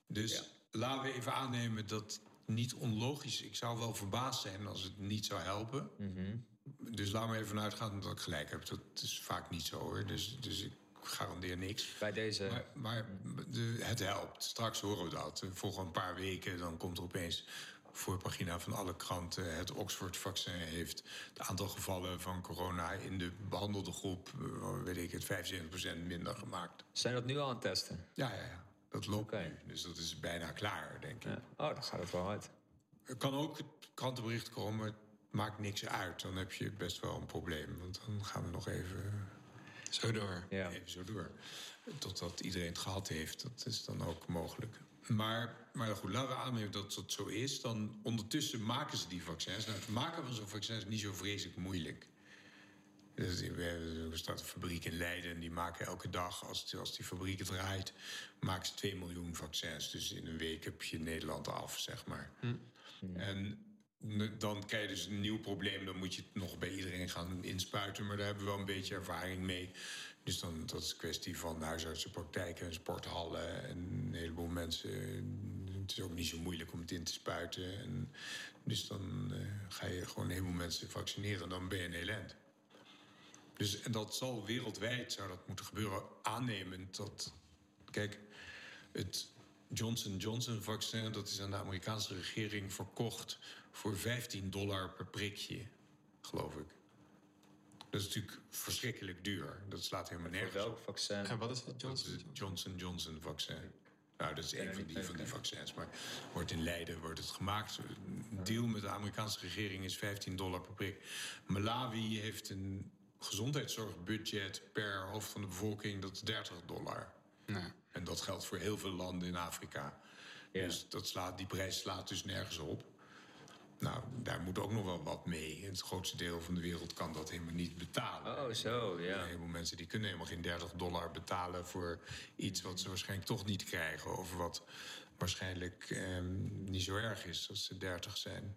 Dus Ja. laten we even aannemen dat niet onlogisch. Ik zou wel verbaasd zijn als het niet zou helpen. Mhm. Dus laat me even uitgaan dat ik gelijk heb. Dat is vaak niet zo hoor. Dus, dus ik garandeer niks. Bij deze... Maar, maar de, het helpt. Straks horen we dat. Volgende een paar weken dan komt er opeens voorpagina van alle kranten. Het Oxford-vaccin heeft het aantal gevallen van corona in de behandelde groep, eh, weet ik het, 75% minder gemaakt. Zijn dat nu al aan het testen? Ja, ja, ja. Dat loopt nu. Dus dat is bijna klaar, denk ik. Ja. Oh, dan gaat het wel uit. Er kan ook het krantenbericht komen, het maakt niks uit. Dan heb je best wel een probleem. Want dan gaan we nog even, Zo door. Ja. even zo door. Totdat iedereen het gehad heeft. Dat is dan ook mogelijk. Maar, maar goed, laten we aannemen dat dat zo is. Dan ondertussen maken ze die vaccins. Nou, het maken van zo'n vaccin is niet zo vreselijk moeilijk. Dus Er staat een fabriek in Leiden en die maken elke dag, als, als die fabriek draait, maken ze 2 miljoen vaccins. Dus in een week heb je Nederland af, zeg maar. En n- dan krijg je dus een nieuw probleem. Dan moet je het nog bij iedereen gaan inspuiten. Maar daar hebben we wel een beetje ervaring mee. Dus dan, dat is een kwestie van huisartsenpraktijken en sporthallen. En een heleboel mensen. Het is ook niet zo moeilijk om het in te spuiten. En dus dan eh, ga je gewoon een heleboel mensen vaccineren. En dan ben je een heel eind. Dus, en dat zal wereldwijd zou dat moeten gebeuren. Aannemend dat. Kijk, het Johnson Johnson vaccin, dat is aan de Amerikaanse regering verkocht voor 15 dollar per prikje, geloof ik. Dat is natuurlijk verschrikkelijk duur. Dat slaat helemaal Voor nergens op. welk vaccin? En wat is het, Dat is Johnson? het Johnson Johnson vaccin. Nou, dat is een van die, van die vaccins. Maar wordt in Leiden wordt het gemaakt. Een deal met de Amerikaanse regering is 15 dollar per prik. Malawi heeft een gezondheidszorgbudget per hoofd van de bevolking dat is 30 dollar. Nee. En dat geldt voor heel veel landen in Afrika. Ja. Dus dat slaat, die prijs slaat dus nergens op. Nou, daar moet ook nog wel wat mee. Het grootste deel van de wereld kan dat helemaal niet betalen. Oh, zo, ja. Een heleboel mensen die kunnen helemaal geen 30 dollar betalen voor iets wat ze waarschijnlijk toch niet krijgen. Of wat waarschijnlijk ehm, niet zo erg is als ze 30 zijn.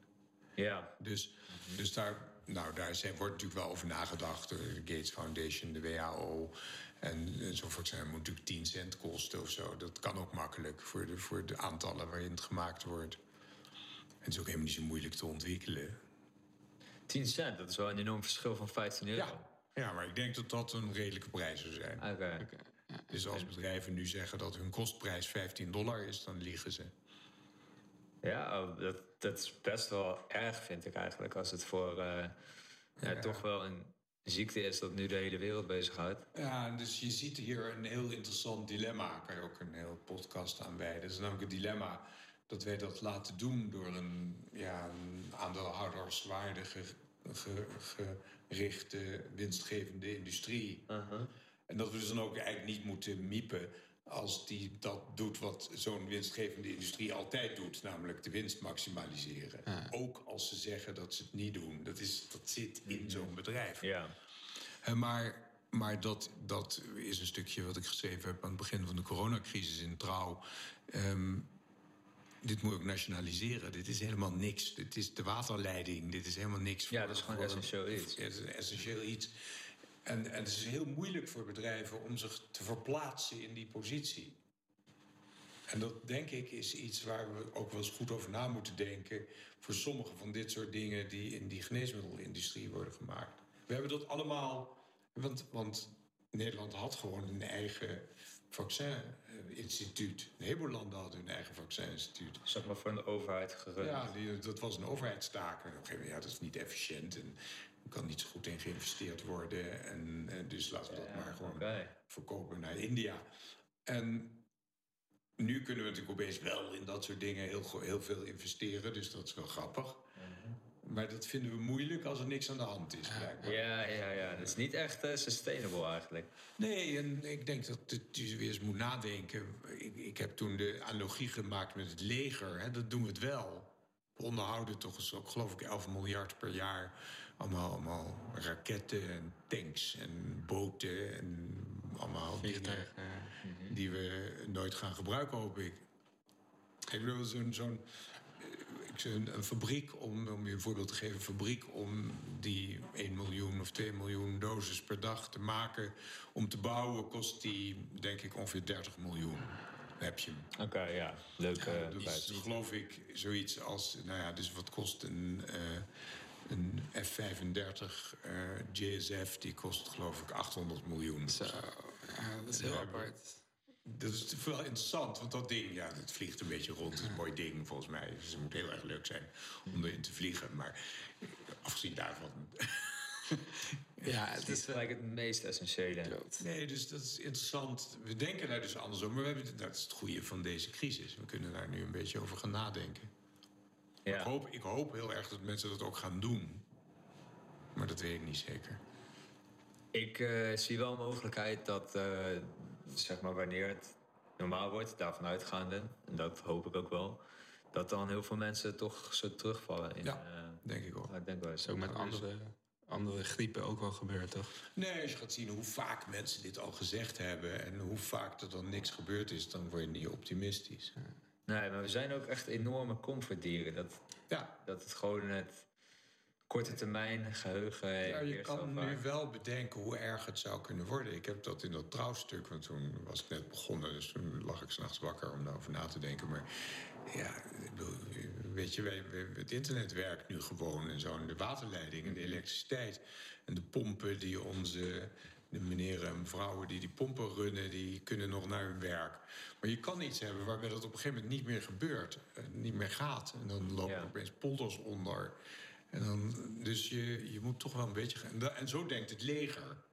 Ja. Dus, dus daar, nou, daar zijn, wordt natuurlijk wel over nagedacht. De Gates Foundation, de WHO. En, en zo'n vaccin moet natuurlijk 10 cent kosten of zo. Dat kan ook makkelijk voor de, voor de aantallen waarin het gemaakt wordt. En het is ook helemaal niet zo moeilijk te ontwikkelen. 10 cent, dat is wel een enorm verschil van 15 euro. Ja, ja maar ik denk dat dat een redelijke prijs zou zijn. Oké. Ja. Dus als bedrijven nu zeggen dat hun kostprijs 15 dollar is, dan liegen ze. Ja, oh, dat, dat is best wel erg, vind ik eigenlijk. Als het voor eh, ja, toch wel een ziekte is dat nu de hele wereld bezighoudt. Ja, dus je ziet hier een heel interessant dilemma. Kan je ook een heel podcast aan wijden. Dat is namelijk het dilemma dat wij dat laten doen door een, ja, een aandeelhouderswaardige, ge- gerichte, winstgevende industrie. En dat we dus dan ook eigenlijk niet moeten miepen als die dat doet wat zo'n winstgevende industrie altijd doet, namelijk de winst maximaliseren. Ook als ze zeggen dat ze het niet doen. Dat, is, dat zit in zo'n bedrijf. Ja. Maar maar dat, dat is een stukje wat ik geschreven heb aan het begin van de coronacrisis in Trouw. Ehm, dit moet ook nationaliseren. Dit is helemaal niks. Dit is de waterleiding. Dit is helemaal niks. Ja, voor- dat is gewoon essentieel iets. Het is essentieel iets. En, en het is heel moeilijk voor bedrijven om zich te verplaatsen in die positie. En dat denk ik is iets waar we ook wel eens goed over na moeten denken. Voor sommige van dit soort dingen die in die geneesmiddelindustrie worden gemaakt. We hebben dat allemaal. Want, want Nederland had gewoon een eigen vaccininstituut. Een heleboel landen hadden hun eigen vaccininstituut. Zeg maar voor de overheid gerund. Ja, die, dat was een overheidstaak. En op een gegeven moment, ja, dat is niet efficiënt. En er kan niet zo goed in geïnvesteerd worden. En, en dus laten we dat maar gewoon verkopen naar India. En nu kunnen we natuurlijk opeens wel in dat soort dingen heel, heel veel investeren. Dus dat is wel grappig. Maar dat vinden we moeilijk als er niks aan de hand is. blijkbaar. Ja, ja, ja. Dat is niet echt eh, sustainable eigenlijk. Nee, en ik denk dat het- weer eens moet nadenken. Ik, ik heb toen de analogie gemaakt met het leger. Hè, dat doen we het wel. We onderhouden toch eens ook, geloof ik, 11 miljard per jaar. Allemaal, allemaal raketten en tanks en boten en allemaal dingen Vliegtuig. die we nooit gaan gebruiken, hoop ik. Ik bedoel, zo'n zo'n ik zeg, een, een fabriek, om, om je een voorbeeld te geven, een fabriek om die 1 miljoen of 2 miljoen doses per dag te maken, om te bouwen, kost die denk ik ongeveer 30 miljoen. Dan heb je hem. Oké, ja. Leuk eh Dat prijs. is geloof ik zoiets als, nou ja, dus wat kost een, eh, een F-35 eh, JSF, die kost geloof ik 800 miljoen. Zo, ja, dat is heel apart. Dat is wel interessant, want dat ding, ja, dat vliegt een beetje rond. Het is een mooi ding, volgens mij. Dus het moet heel erg leuk zijn om erin te vliegen. Maar afgezien daarvan... Ja, Het is gelijk het meest essentiële. Nee, dus dat is interessant. We denken daar dus anders over. Maar we hebben, dat is het goede van deze crisis. We kunnen daar nu een beetje over gaan nadenken. Ik, Ja. hoop, ik hoop heel erg dat mensen dat ook gaan doen. Maar dat weet ik niet zeker. Ik eh, zie wel een mogelijkheid dat, eh, zeg maar, wanneer het normaal wordt, daarvan uitgaande, en dat hoop ik ook wel, dat dan heel veel mensen toch zo terugvallen in. Ja. eh, Denk ik ook. ja, ik denk wel Dat eens. is ook met andere, andere griepen ook wel gebeurd, toch? Nee, als je gaat zien hoe vaak mensen dit al gezegd hebben... en hoe vaak er dan niks gebeurd is... dan word je niet optimistisch. Nee, maar we zijn ook echt enorme comfortdieren. Dat, Ja, dat het gewoon het korte termijn geheugen Ja, je kan nu vaak. wel bedenken hoe erg het zou kunnen worden. Ik heb dat in dat trouwstuk, want toen was ik net begonnen... dus toen lag ik s'nachts wakker om daarover na te denken. Maar ja, weet je, het internet werkt nu gewoon en zo. En de waterleiding en de elektriciteit en de pompen die onze... De meneren en vrouwen die die pompen runnen, die kunnen nog naar hun werk. Maar je kan iets hebben waarbij dat op een gegeven moment niet meer gebeurt. eh, Niet meer gaat. En dan lopen Ja. er opeens polders onder. En dan, dus je, je moet toch wel een beetje gaan. En da- En zo denkt het leger.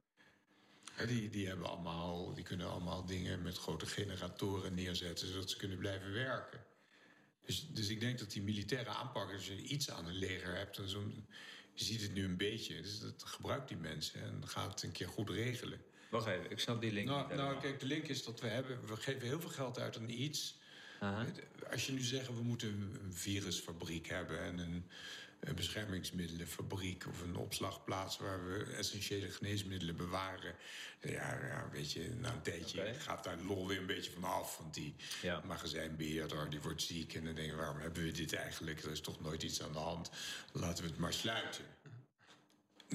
Die, die, hebben allemaal, die kunnen allemaal dingen met grote generatoren neerzetten... zodat ze kunnen blijven werken. Dus, dus ik denk dat die militaire aanpak... als je iets aan een leger hebt... Zo'n- je ziet het nu een beetje. Dus dat gebruikt die mensen en gaat het een keer goed regelen. Wacht even, ik snap die link Nou, niet nou, kijk, de link is dat we hebben... we geven heel veel geld uit aan iets... Als je nu zegt, we moeten een virusfabriek hebben en een beschermingsmiddelenfabriek of een opslagplaats waar we essentiële geneesmiddelen bewaren. Ja, ja weet je, na een tijdje gaat daar lol weer een beetje van af. Want die ja. magazijnbeheerder die wordt ziek en dan denken we, waarom hebben we dit eigenlijk? Er is toch nooit iets aan de hand. Laten we het maar sluiten.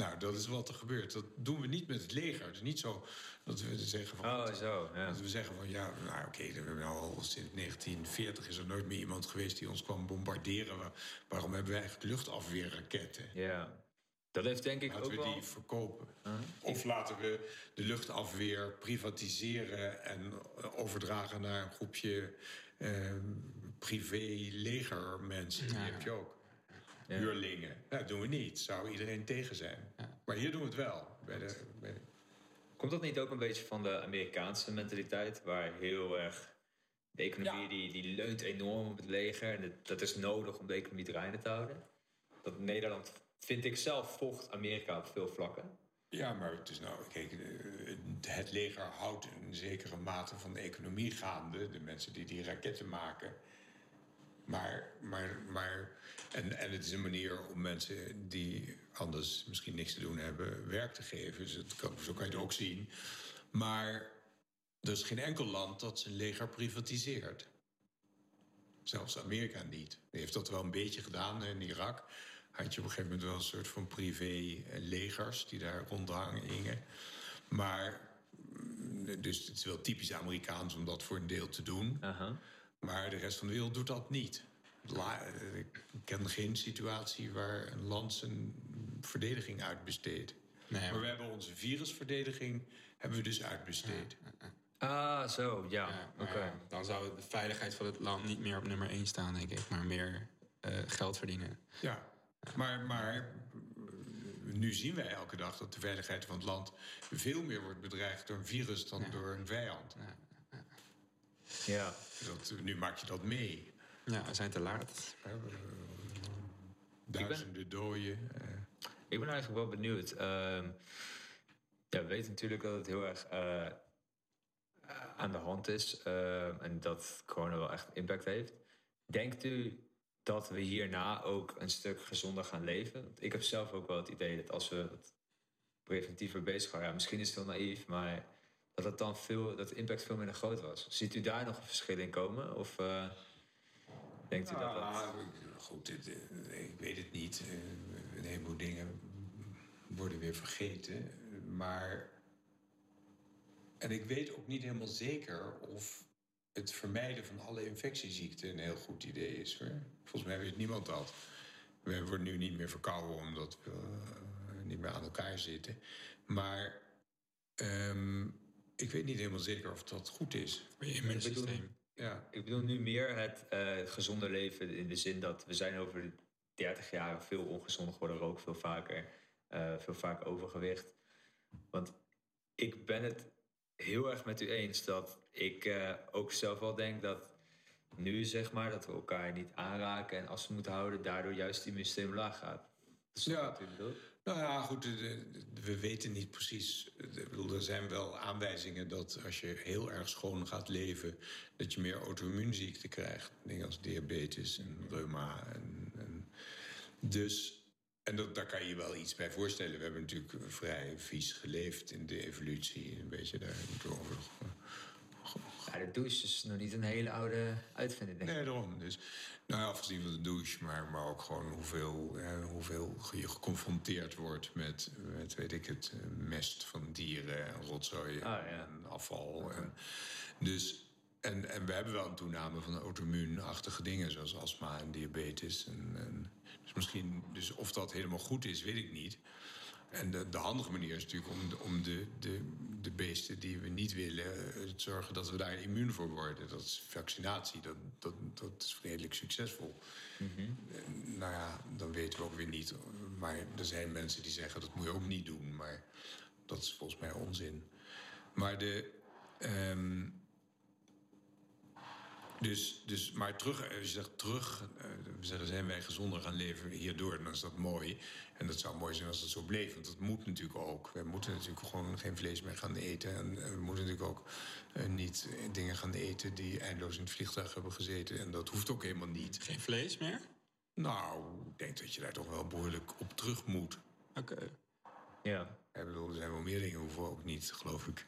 Nou, dat is wat er gebeurt. Dat doen we niet met het leger. Het is niet zo dat we zeggen van. Oh, zo. Ja. Dat we zeggen van ja, nou oké, we hebben al sinds 1940 is er nooit meer iemand geweest die ons kwam bombarderen. Waarom hebben we eigenlijk luchtafweerraketten? Ja. Dat heeft denk ik laten ook we die verkopen. Of laten we de luchtafweer privatiseren en overdragen naar een groepje eh, privé-legermensen. Die heb je ook huurlingen. Dat doen we niet. Zou iedereen tegen zijn. Maar hier doen we het wel. Bij de, bij Komt dat niet ook een beetje van de Amerikaanse mentaliteit? Waar heel erg... De economie die, die leunt enorm op het leger. En dat is nodig om de economie draaiende te houden. Dat Nederland, vind ik zelf, volgt Amerika op veel vlakken. Ja, maar het is nou, kijk, het leger houdt een zekere mate van de economie gaande. De mensen die die raketten maken. Maar, maar, maar en, en het is een manier om mensen die anders misschien niks te doen hebben, werk te geven. Dus het kan, zo kan je het ook zien. Maar er is geen enkel land dat zijn leger privatiseert. Zelfs Amerika niet. Die heeft dat wel een beetje gedaan in Irak. Had je op een gegeven moment wel een soort van privé-legers die daar rondhangen. Maar, mm, dus het is wel typisch Amerikaans om dat voor een deel te doen. Maar de rest van de wereld doet dat niet. Ik ken geen situatie waar een land zijn verdediging uitbesteedt. Nee, maar we hebben onze virusverdediging hebben we dus uitbesteed. Ah, zo, ja. Oké. dan zou de veiligheid van het land niet meer op nummer 1 staan, denk ik, maar meer uh, geld verdienen. Ja, maar, maar nu zien wij elke dag dat de veiligheid van het land veel meer wordt bedreigd door een virus dan door een vijand. Ja. Dat, nu maak je dat mee. Ja, we zijn te laat. Duizenden ben... dooien. Eh. Ik ben eigenlijk wel benieuwd. Uh, ja, we weten natuurlijk dat het heel erg uh, aan de hand is. Uh, en dat corona wel echt impact heeft. Denkt u dat we hierna ook een stuk gezonder gaan leven? Want ik heb zelf ook wel het idee dat als we het preventiever bezig gaan... Ja, misschien is het veel naïef, maar dat, het dan veel, dat de impact veel minder groot was. Ziet u daar nog een verschil in komen? Of... Denkt u dat dat... Goed, eh, ik weet het niet. Eh, een heleboel dingen worden weer vergeten. Maar... En ik weet ook niet helemaal zeker of het vermijden van alle infectieziekten een heel goed idee is. Hoor. Volgens mij weet niemand dat. We worden nu niet meer verkouden omdat we uh, niet meer aan elkaar zitten. Maar um, ik weet niet helemaal zeker of dat goed is. Voor je immuunsysteem. Ja. Ik bedoel nu meer het uh, gezonde leven in de zin dat we zijn over de 30 jaar veel ongezonder geworden, rook veel vaker, uh, veel vaker overgewicht. Want ik ben het heel erg met u eens dat ik uh, ook zelf wel denk dat nu zeg maar dat we elkaar niet aanraken en als we moeten houden, daardoor juist het immuunsysteem laag gaat. Dat is ja. wat u bedoelt. Nou ja, goed, we weten niet precies. er zijn wel aanwijzingen dat als je heel erg schoon gaat leven, dat je meer auto-immuunziekten krijgt. Dingen als diabetes en reuma. En, en dus, en dat, daar kan je wel iets bij voorstellen. We hebben natuurlijk vrij vies geleefd in de evolutie. Een beetje daar over ja, de douche is nog niet een hele oude uitvinding, denk ik. Nee, daarom. Dus, nou ja, afgezien van de douche, maar, maar ook gewoon hoeveel, hoeveel je geconfronteerd wordt met, met, weet ik het, mest van dieren en rotzooi ah, en afval. En, dus, en, en we hebben wel een toename van auto-immuunachtige dingen, zoals astma en diabetes. En, en, dus misschien, dus of dat helemaal goed is, weet ik niet. En de, de, handige manier is natuurlijk om, de, om de, de, de beesten die we niet willen, te zorgen dat we daar immuun voor worden. Dat is vaccinatie, dat, dat, dat is redelijk succesvol. Mm nou ja, dan weten we ook weer niet. Maar er zijn mensen die zeggen dat moet je ook niet doen. Maar dat is volgens mij onzin. Maar de. Um, Dus, dus, maar terug, als je zegt terug, uh, we zeggen, zijn wij gezonder gaan leven hierdoor, dan is dat mooi. En dat zou mooi zijn als dat zo bleef, want dat moet natuurlijk ook. We moeten natuurlijk gewoon geen vlees meer gaan eten. En we moeten natuurlijk ook uh, niet dingen gaan eten die eindeloos in het vliegtuig hebben gezeten. En dat hoeft ook helemaal niet. Geen vlees meer? Nou, ik denk dat je daar toch wel behoorlijk op terug moet. Oké. Okay. Ja. Ik bedoel, er zijn wel meer dingen, hoeven we ook niet, geloof ik.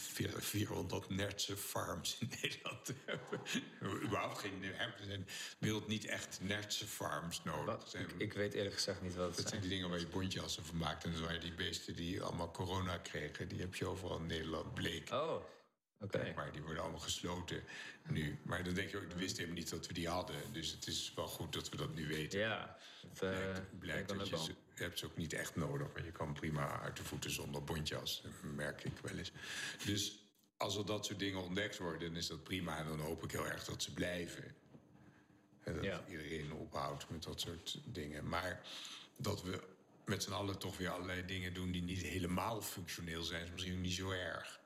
400 nertse farms in Nederland te hebben. Überhaupt geen. Er zijn wereld niet echt nertse farms nodig. Zijn, ik, ik, weet eerlijk gezegd niet wat het Dat zijn die dingen waar je bondjassen van maakt. En zo waar die beesten die allemaal corona kregen, die heb je overal in Nederland bleek. Oh. Okay. Maar die worden allemaal gesloten nu. Maar dan denk je ook, we wisten helemaal niet dat we die hadden. Dus het is wel goed dat we dat nu weten. Ja, het, uh, blijkt, blijkt dat je, ze, je hebt ze ook niet echt nodig. Maar je kan prima uit de voeten zonder bontjas. Dat merk ik wel eens. Dus als er dat soort dingen ontdekt worden, dan is dat prima. En dan hoop ik heel erg dat ze blijven. En dat Ja. iedereen ophoudt met dat soort dingen. Maar dat we met z'n allen toch weer allerlei dingen doen die niet helemaal functioneel zijn, is misschien ook niet zo erg.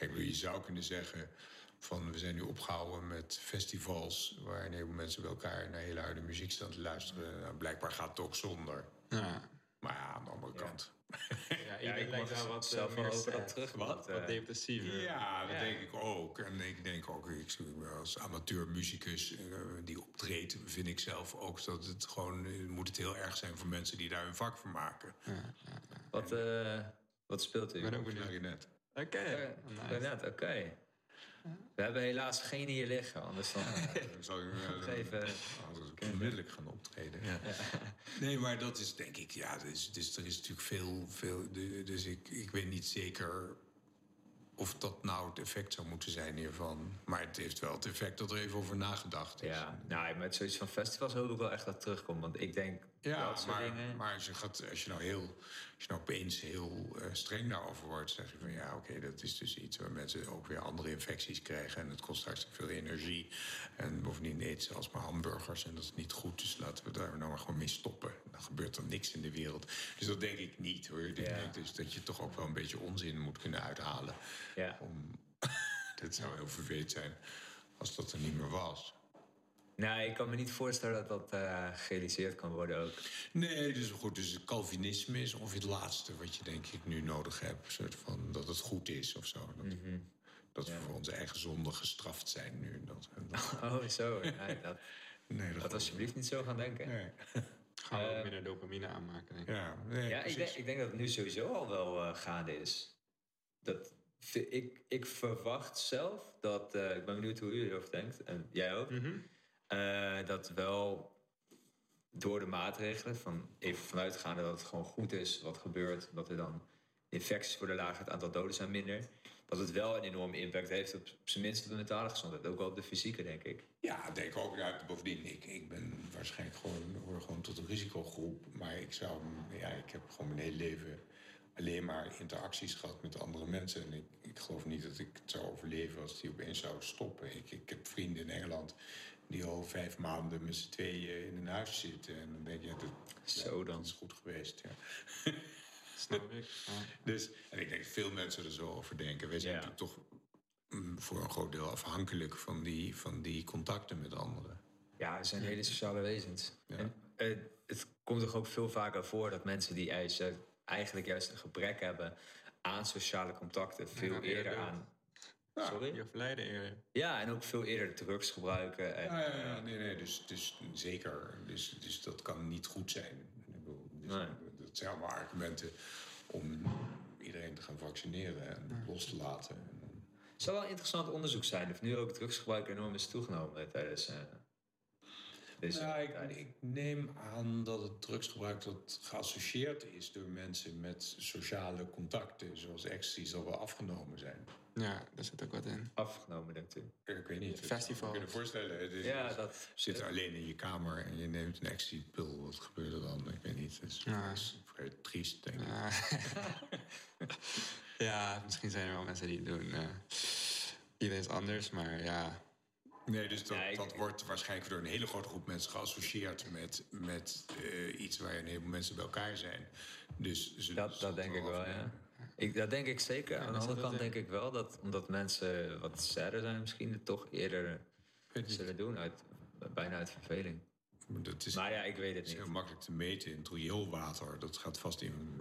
Ik bedoel, je zou kunnen zeggen van we zijn nu opgehouden met festivals waar een heleboel mensen bij elkaar naar hele harde muziek staan te luisteren. Nou, blijkbaar gaat het ook zonder. Ja. Maar ja, aan de andere kant. Ja, Ja, iedereen ik lijkt was wel wat eh, zelf meer over dat terug. Wat? Wat eh, depressiever. Ja, dat Ja. denk ik ook. En ik denk ook, ik, als amateurmuzikus eh, die optreedt, vind ik zelf ook dat het gewoon moet het heel erg zijn voor mensen die daar hun vak van maken. wat, eh, wat speelt u? Ik ben ook benieuwd. Oké. Eh, nice. Net, oké. We hebben helaas geen hier liggen, anders dan zou ik onmiddellijk gaan optreden. Ja. Nee, maar dat is denk ik, ja, er is, dus er is natuurlijk veel, veel dus ik, ik weet niet zeker of dat nou het effect zou moeten zijn hiervan. Maar het heeft wel het effect dat er even over nagedacht is. Ja, nou, met zoiets van festivals hoop ik wel echt dat terugkomt. Want ik denk Ja, dat soort maar, dingen... maar als, je gaat, als je nou heel, als je nou opeens heel eh, streng daarover wordt, zeg je van ja, oké, dat is dus iets waar mensen ook weer andere infecties krijgen en het kost hartstikke veel energie. En bovendien eten ze alsmaar hamburgers en dat is niet goed, dus laten we daar nou maar gewoon mee stoppen. Dan gebeurt er niks in de wereld. Dus dat denk ik niet hoor. Ik Ja. denk dus dat je toch ook wel een beetje onzin moet kunnen uithalen. Ja. Om, dat zou heel vervelend zijn als dat er niet meer was. Nou, ik kan me niet voorstellen dat dat eh gerealiseerd kan worden ook. Nee, dus goed. Dus Calvinisme is ongeveer het laatste wat je denk ik nu nodig hebt. Een soort van dat het goed is of zo. Dat, dat we voor onze eigen zonde gestraft zijn nu. Dat, dat- Oh, zo. Nee, dat, nee, dat alsjeblieft niet zo gaan denken. Nee. Gaan we Eh, ook minder dopamine aanmaken, denk ik. Ja, nee, Ja, ik precies. denk, ik denk dat het nu sowieso al wel eh, gaande is. Dat, ik, ik verwacht zelf dat, eh, ik ben benieuwd hoe u erover denkt, en jij ook, Mhm. Eh, dat wel door de maatregelen, van even vanuitgaande dat het gewoon goed is wat gebeurt, dat er dan infecties worden lager, het aantal doden zijn minder, dat het wel een enorme impact heeft op, op zijn minst op de mentale gezondheid, ook wel op de fysieke, denk ik. Ja, denk ook. Ja, bovendien, ik, ik ben waarschijnlijk gewoon, hoor gewoon tot een risicogroep. Maar ik zou, ja, ik heb gewoon mijn hele leven alleen maar interacties gehad met andere mensen. En ik, ik geloof niet dat ik het zou overleven als die opeens zou stoppen. Ik, ik heb vrienden in Engeland die al vijf maanden met z'n tweeën in een huis zitten. En dan denk je, ja, dat, Zo dan. is goed geweest. Ja. Snap ik. Dus, en ik denk veel mensen er zo over denken. Wij zijn Ja. natuurlijk toch mm, voor een groot deel afhankelijk van die, van die contacten met anderen. Ja, we zijn hele sociale wezens. Ja. En, eh, het komt toch ook veel vaker voor dat mensen die eisen eigenlijk juist een gebrek hebben aan sociale contacten veel Ja, eerder. aan. Ja. Sorry? Je eerder. Ja, en ook veel eerder drugs gebruiken. En, Ja, ja, ja, nee, nee, dus, dus zeker. Dus, dus dat kan niet goed zijn. Dus Nee. Dat zijn allemaal argumenten om iedereen te gaan vaccineren en los te laten. Het zou wel een interessant onderzoek zijn of nu ook drugsgebruik enorm is toegenomen tijdens eh, deze Ja, ik, tijd. ik neem aan dat het drugsgebruik dat geassocieerd is door mensen met sociale contacten, zoals ecstasy, zal wel afgenomen zijn. Ja, daar zit ook wat in. Afgenomen, denkt u? Ik weet niet. Festivals. Ik kan me voorstellen. Het is- Ja, dat... Je zit alleen in je kamer en je neemt een ecstasy-pil. Wat gebeurt er dan? Ik weet niet. Het is, Ja. dat is vrij triest, denk ik. Ja. ja, misschien zijn er wel mensen die het doen. eh iedereen is anders, maar ja. Nee, dus dat, Ja, ik- dat wordt waarschijnlijk door een hele grote groep mensen geassocieerd met, met eh, iets waar een heleboel mensen bij elkaar zijn. Dus ze- Dat- dat denk ik wel, ja. Ik, dat denk ik zeker. Ja, Aan de andere kant denk ik wel dat omdat mensen wat sadder zijn, misschien het toch eerder zullen doen uit bijna uit verveling. Maar Dat is, Maar ja, ik weet het is heel niet. makkelijk te meten in rioolwater. Dat gaat vast in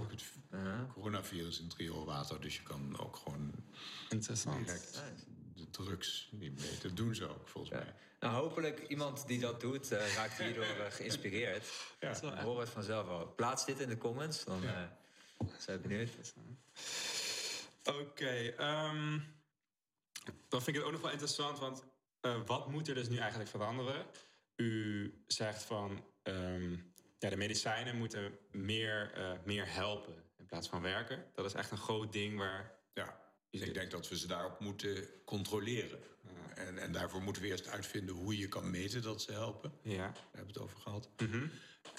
ook het Uh-huh. coronavirus in het rioolwater. Dus je kan ook gewoon Interessant. direct de drugs niet meten. Dat doen ze ook volgens Ja. mij. Nou, hopelijk iemand die dat doet, eh, raakt hierdoor geïnspireerd. Ja. horen het vanzelf wel. Plaats dit in de comments, dan eh we benieuwd. Oké, ehm, dan vind ik het ook nog wel interessant, want eh, wat moet er dus nu eigenlijk veranderen? U zegt van, ehm, ja, de medicijnen moeten meer, eh, meer helpen in plaats van werken. Dat is echt een groot ding waar... Ja, ik denk dat we ze daarop moeten controleren. En, en daarvoor moeten we eerst uitvinden hoe je kan meten dat ze helpen. Ja, Daar hebben we het over gehad. Mhm.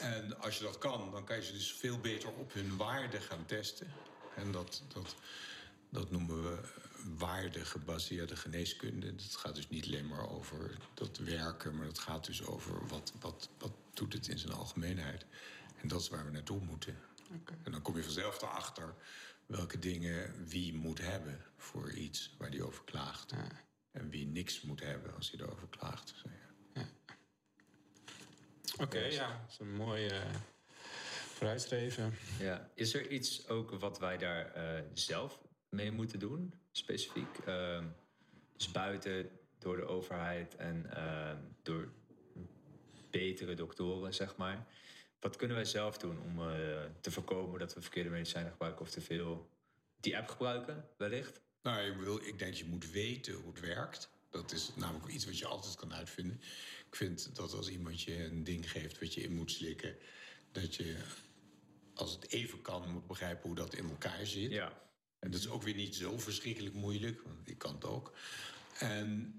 En als je dat kan, dan kan je ze dus veel beter op hun waarde gaan testen. En dat, dat, dat noemen we waardegebaseerde geneeskunde. Dat gaat dus niet alleen maar over dat werken, maar dat gaat dus over wat, wat, wat doet het in zijn algemeenheid. En dat is waar we naartoe moeten. En dan kom je vanzelf erachter welke dingen wie moet hebben voor iets waar die over klaagt. Ja. En wie niks moet hebben als hij erover klaagt. Zo, ja. Oké, ja, dat is een mooi eh vooruitstreven. Ja. Is er iets ook wat wij daar eh, zelf mee moeten doen, specifiek? Ehm, dus buiten door de overheid en ehm, door betere doktoren, zeg maar. Wat kunnen wij zelf doen om eh, te voorkomen dat we verkeerde medicijnen gebruiken of te veel die app gebruiken, wellicht? Nou, ik, wil, ik denk je moet weten hoe het werkt. Dat is namelijk iets wat je altijd kan uitvinden. Ik vind dat als iemand je een ding geeft wat je in moet slikken, dat je als het even kan moet begrijpen hoe dat in elkaar zit. Ja. En dat is ook weer niet zo verschrikkelijk moeilijk, want ik kan het ook. En,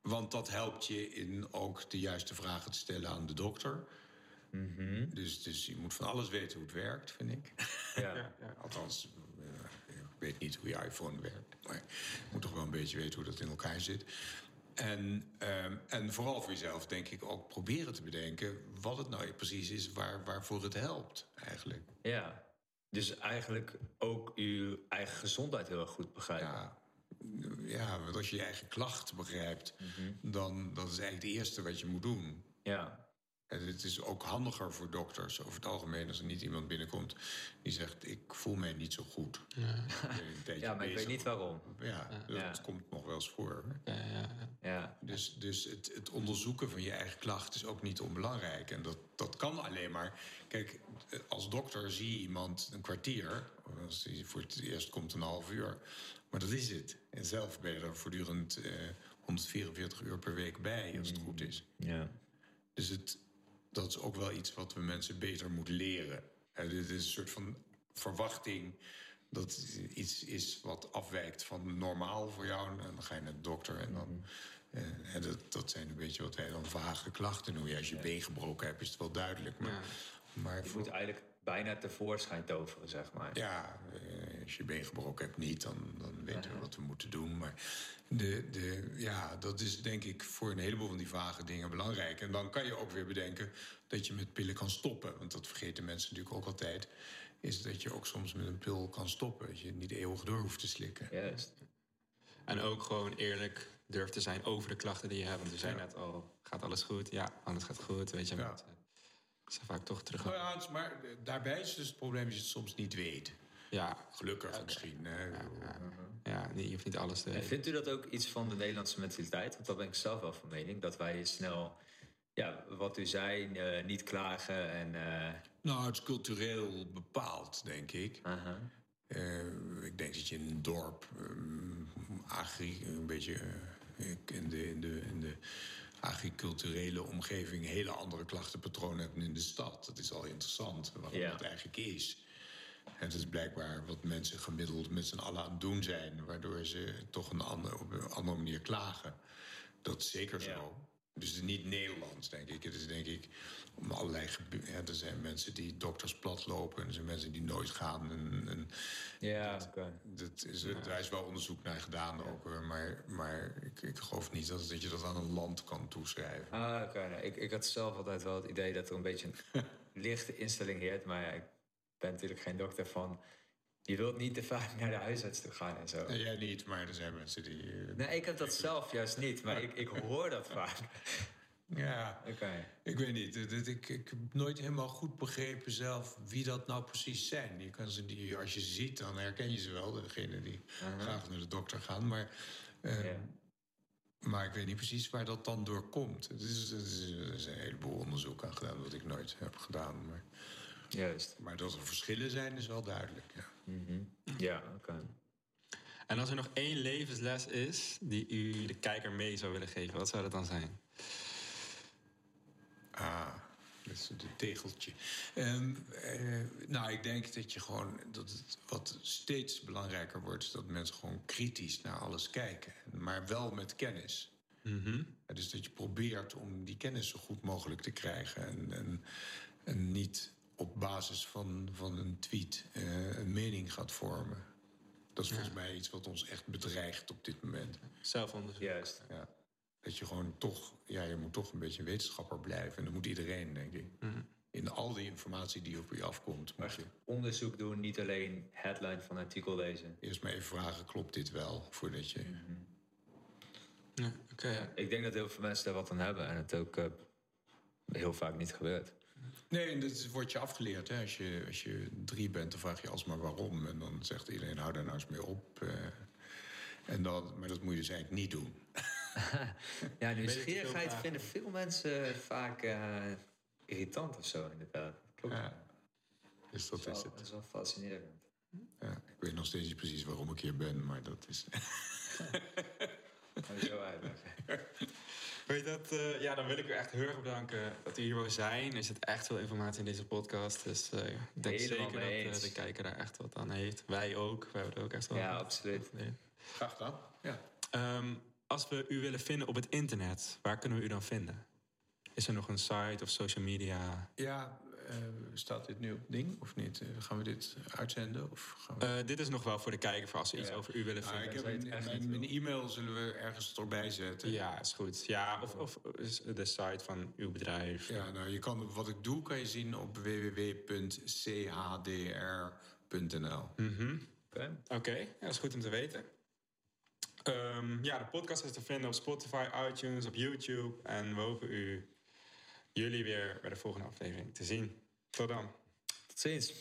want dat helpt je in ook de juiste vragen te stellen aan de dokter. dus, dus je moet van alles weten hoe het werkt, vind ik. Ja. Ja, ja. Althans, weet niet hoe je iPhone werkt. Maar je moet toch wel een beetje weten hoe dat in elkaar zit. En, ehm, en vooral voor jezelf denk ik ook proberen te bedenken... wat het nou precies is waar, waarvoor het helpt eigenlijk. ja. Dus eigenlijk ook uw eigen gezondheid heel erg goed begrijpen. Ja, ja, want als je je eigen klacht begrijpt... dan dat is eigenlijk het eerste wat je moet doen. Ja. En het is ook handiger voor dokters over het algemeen... als er niet iemand binnenkomt die zegt... ik voel mij niet zo goed. Tijdje ja, maar ik weet niet waarom. Ja, dat Ja. komt nog wel eens voor. hè. Ja, ja, ja. Ja. Dus, dus het, het onderzoeken van je eigen klacht is ook niet onbelangrijk. En dat, dat kan alleen maar. Kijk, als dokter zie je iemand een kwartier. of Als hij voor het eerst komt een half uur. Maar dat is het. En zelf ben je er voortdurend eh, 144 uur per week bij, als het goed is. Ja. Dus het, dat is ook wel iets wat we mensen beter moeten leren. En dit is een soort van verwachting dat iets is wat afwijkt van normaal voor jou. En dan ga je naar de dokter en dan... eh, en dat, dat zijn een beetje wat wij dan vage klachten noemen. Ja, als je been gebroken hebt, is het wel duidelijk. Maar, Ja. maar Je voor- moet eigenlijk bijna tevoorschijn toveren, zeg maar. ja, eh, als je been gebroken hebt niet, dan, dan weten we wat we moeten doen. Maar de, de, ja, dat is denk ik voor een heleboel van die vage dingen belangrijk. En dan kan je ook weer bedenken dat je met pillen kan stoppen. Want dat vergeten mensen natuurlijk ook altijd. Is dat je ook soms met een pil kan stoppen. Dat je het niet eeuwig door hoeft te slikken. Juist. En ook gewoon eerlijk durft te zijn over de klachten die je hebt. Want we zijn Ja. net al, gaat alles goed? Ja, alles gaat goed. Weet je, Ja. met, eh, zijn vaak toch terug. Ja, het is maar eh, daarbij is dus het probleem dat je het soms niet weet. Ja, Gelukkig misschien. Hè. ja, nee, je hoeft niet alles te En weten. vindt u dat ook iets van de Nederlandse mentaliteit? Want dat ben ik zelf wel van mening. Dat wij snel, ja, wat u zei, eh, niet klagen en... eh, Nou, het is cultureel bepaald, denk ik. Eh, ik denk dat je in een dorp, ehm, agri, een beetje eh, in, de, in, de, in de agriculturele omgeving hele andere klachtenpatronen hebt dan in de stad. Dat is al interessant, waarom Ja. dat eigenlijk is. En het is blijkbaar wat mensen gemiddeld met z'n allen aan het doen zijn, waardoor ze toch een ander, op een andere manier klagen. Dat is zeker zo. Ja. Dus het is niet Nederlands, denk ik. Het is denk ik om allerlei ja, Er zijn mensen die dokters platlopen. En er zijn mensen die nooit gaan. En, en Ja, oké. dat is, Daar is wel onderzoek naar gedaan ook. Maar, maar ik, ik geloof niet dat, dat je dat aan een land kan toeschrijven. Ah, oké. nee. ik, ik had zelf altijd wel het idee dat er een beetje een lichte instelling heert. Maar ja, ik ben natuurlijk geen dokter van... Je wilt niet te vaak naar de huisarts toe gaan en zo. Nee, jij niet, maar er zijn mensen die... eh, Nee, ik heb dat zelf juist niet, maar ik, ik hoor dat vaak. Ja, Oké. ik weet niet. Ik, ik heb nooit helemaal goed begrepen zelf wie dat nou precies zijn. Je kan ze die, als je ze ziet, dan herken je ze wel. Degene die graag naar de dokter gaan. Maar, eh, Ja. maar ik weet niet precies waar dat dan door komt. Het is, er is een heleboel onderzoek aan gedaan, wat ik nooit heb gedaan. Maar, Juist. maar dat er verschillen zijn, is wel duidelijk. Ja. Ja, oké. En als er nog één levensles is die u de kijker mee zou willen geven, wat zou dat dan zijn? Ah, dat is het tegeltje. Ehm, eh, nou, ik denk dat je gewoon dat het wat steeds belangrijker wordt, is dat mensen gewoon kritisch naar alles kijken, maar wel met kennis. Mhm. Dus dat je probeert om die kennis zo goed mogelijk te krijgen en, en, en niet op basis van, van een tweet eh, een mening gaat vormen. Dat is volgens mij iets wat ons echt bedreigt op dit moment. Zelfonderzoek. Juist. Ja. Dat je gewoon toch, ja, je moet toch een beetje wetenschapper blijven. En dat moet iedereen, denk ik. In al die informatie die op je afkomt, moet je Onderzoek doen, niet alleen headline van een artikel lezen. eerst maar even vragen: klopt dit wel? Voordat je. Ja, Oké. Ik denk dat heel veel mensen daar wat aan hebben en het ook eh, heel vaak niet gebeurt. Nee, en dat wordt je afgeleerd. Hè? Als, je, als je drie bent, dan vraag je alsmaar waarom. En dan zegt iedereen: hou daar nou eens mee op. eh. en dan, maar dat moet je dus eigenlijk niet doen. Ja, nieuwsgierigheid vinden veel mensen vaak eh, irritant of zo, inderdaad. Klopt. Ja. Dus dat dat, is is wel, het. dat is wel fascinerend. Ja, ik weet nog steeds niet precies waarom ik hier ben, maar dat is. Je zo uitleggen. Weet dat, eh, ja, dan wil ik u echt heel erg bedanken dat u hier wou zijn. Er zit echt veel informatie in deze podcast. Dus eh, ik denk Helemaal zeker dat eh, de kijker daar echt wat aan heeft. Wij ook. Wij hebben er ook echt wel Ja, aan. absoluut. Graag gedaan. Ja. Ehm, als we u willen vinden op het internet, waar kunnen we u dan vinden? Is er nog een site of social media? Ja, staat dit nu op ding of niet? Eh, gaan we dit uitzenden? Of gaan we... Eh, dit is nog wel voor de kijker, voor als ze iets over u willen Nou, vinden. ik heb een- mijn, e-mail zullen we ergens erbij zetten. Ja, is goed. Ja, of, of is de site van uw bedrijf. Ja, nou, je kan, wat ik doe kan je zien op www.chdr.nl. Mhm. Oké. Ja, dat is goed om te weten. Ehm, ja, de podcast is te vinden op Spotify, iTunes, op YouTube. En we hopen u, jullie weer bij de volgende aflevering te zien. Tot dan. Tot ziens.